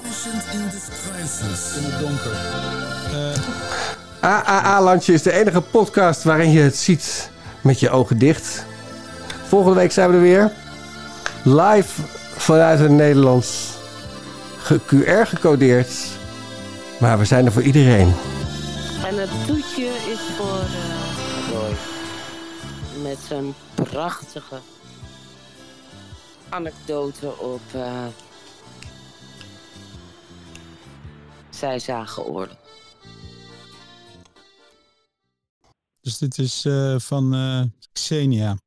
AAA-landje is de enige podcast waarin je het ziet met je ogen dicht. Volgende week zijn we er weer. Live vanuit het Nederlands. Ge- QR gecodeerd. Maar we zijn er voor iedereen. En het toetje is voor eh Roy. Met zijn prachtige anekdote op eh Zij zagen oorlog. Dus dit is eh, van eh, Xenia.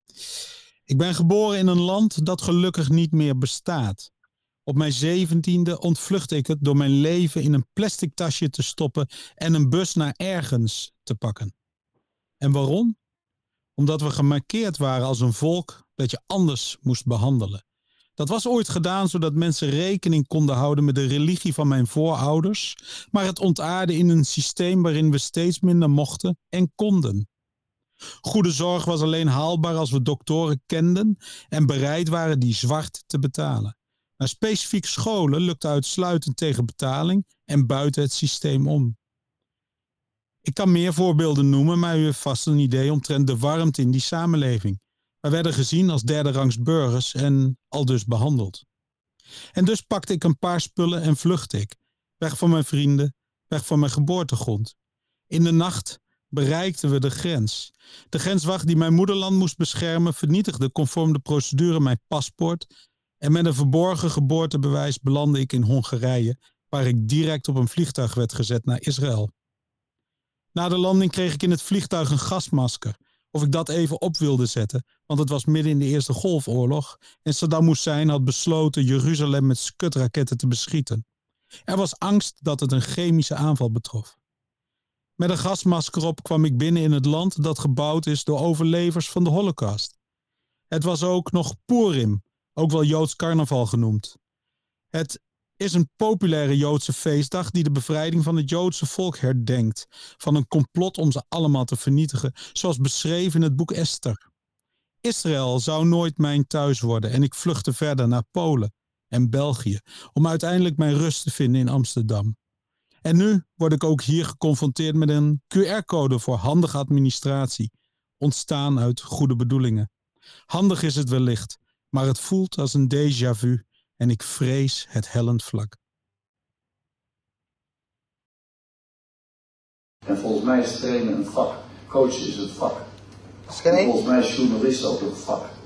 Ik ben geboren in een land dat gelukkig niet meer bestaat. Op mijn zeventiende ontvluchtte ik het door mijn leven in een plastic tasje te stoppen en een bus naar ergens te pakken. En waarom? Omdat we gemarkeerd waren als een volk dat je anders moest behandelen. Dat was ooit gedaan zodat mensen rekening konden houden met de religie van mijn voorouders, maar het ontaarde in een systeem waarin we steeds minder mochten en konden. Goede zorg was alleen haalbaar als we doktoren kenden en bereid waren die zwart te betalen. Maar specifiek scholen lukte uitsluitend tegen betaling en buiten het systeem om. Ik kan meer voorbeelden noemen, maar u heeft vast een idee omtrent de warmte in die samenleving. Wij werden gezien als derde rangs burgers en al dus behandeld. En dus pakte ik een paar spullen en vluchtte ik. Weg van mijn vrienden, weg van mijn geboortegrond. In de nacht bereikten we de grens. De grenswacht die mijn moederland moest beschermen vernietigde conform de procedure mijn paspoort en met een verborgen geboortebewijs belandde ik in Hongarije, waar ik direct op een vliegtuig werd gezet naar Israël. Na de landing kreeg ik in het vliegtuig een gasmasker. Of ik dat even op wilde zetten, want het was midden in de Eerste Golfoorlog en Saddam Hussein had besloten Jeruzalem met skutraketten te beschieten. Er was angst dat het een chemische aanval betrof. Met een gasmasker op kwam ik binnen in het land dat gebouwd is door overlevers van de Holocaust. Het was ook nog Purim, ook wel Joods carnaval genoemd. Het is een populaire Joodse feestdag die de bevrijding van het Joodse volk herdenkt, van een complot om ze allemaal te vernietigen, zoals beschreven in het boek Esther. Israël zou nooit mijn thuis worden en ik vluchtte verder naar Polen en België om uiteindelijk mijn rust te vinden in Amsterdam. En nu word ik ook hier geconfronteerd met een QR-code voor handige administratie, ontstaan uit goede bedoelingen. Handig is het wellicht, maar het voelt als een déjà vu en ik vrees het hellend vlak. En volgens mij is trainen een vak. Coachen is een vak. En volgens mij is journalist ook een vak.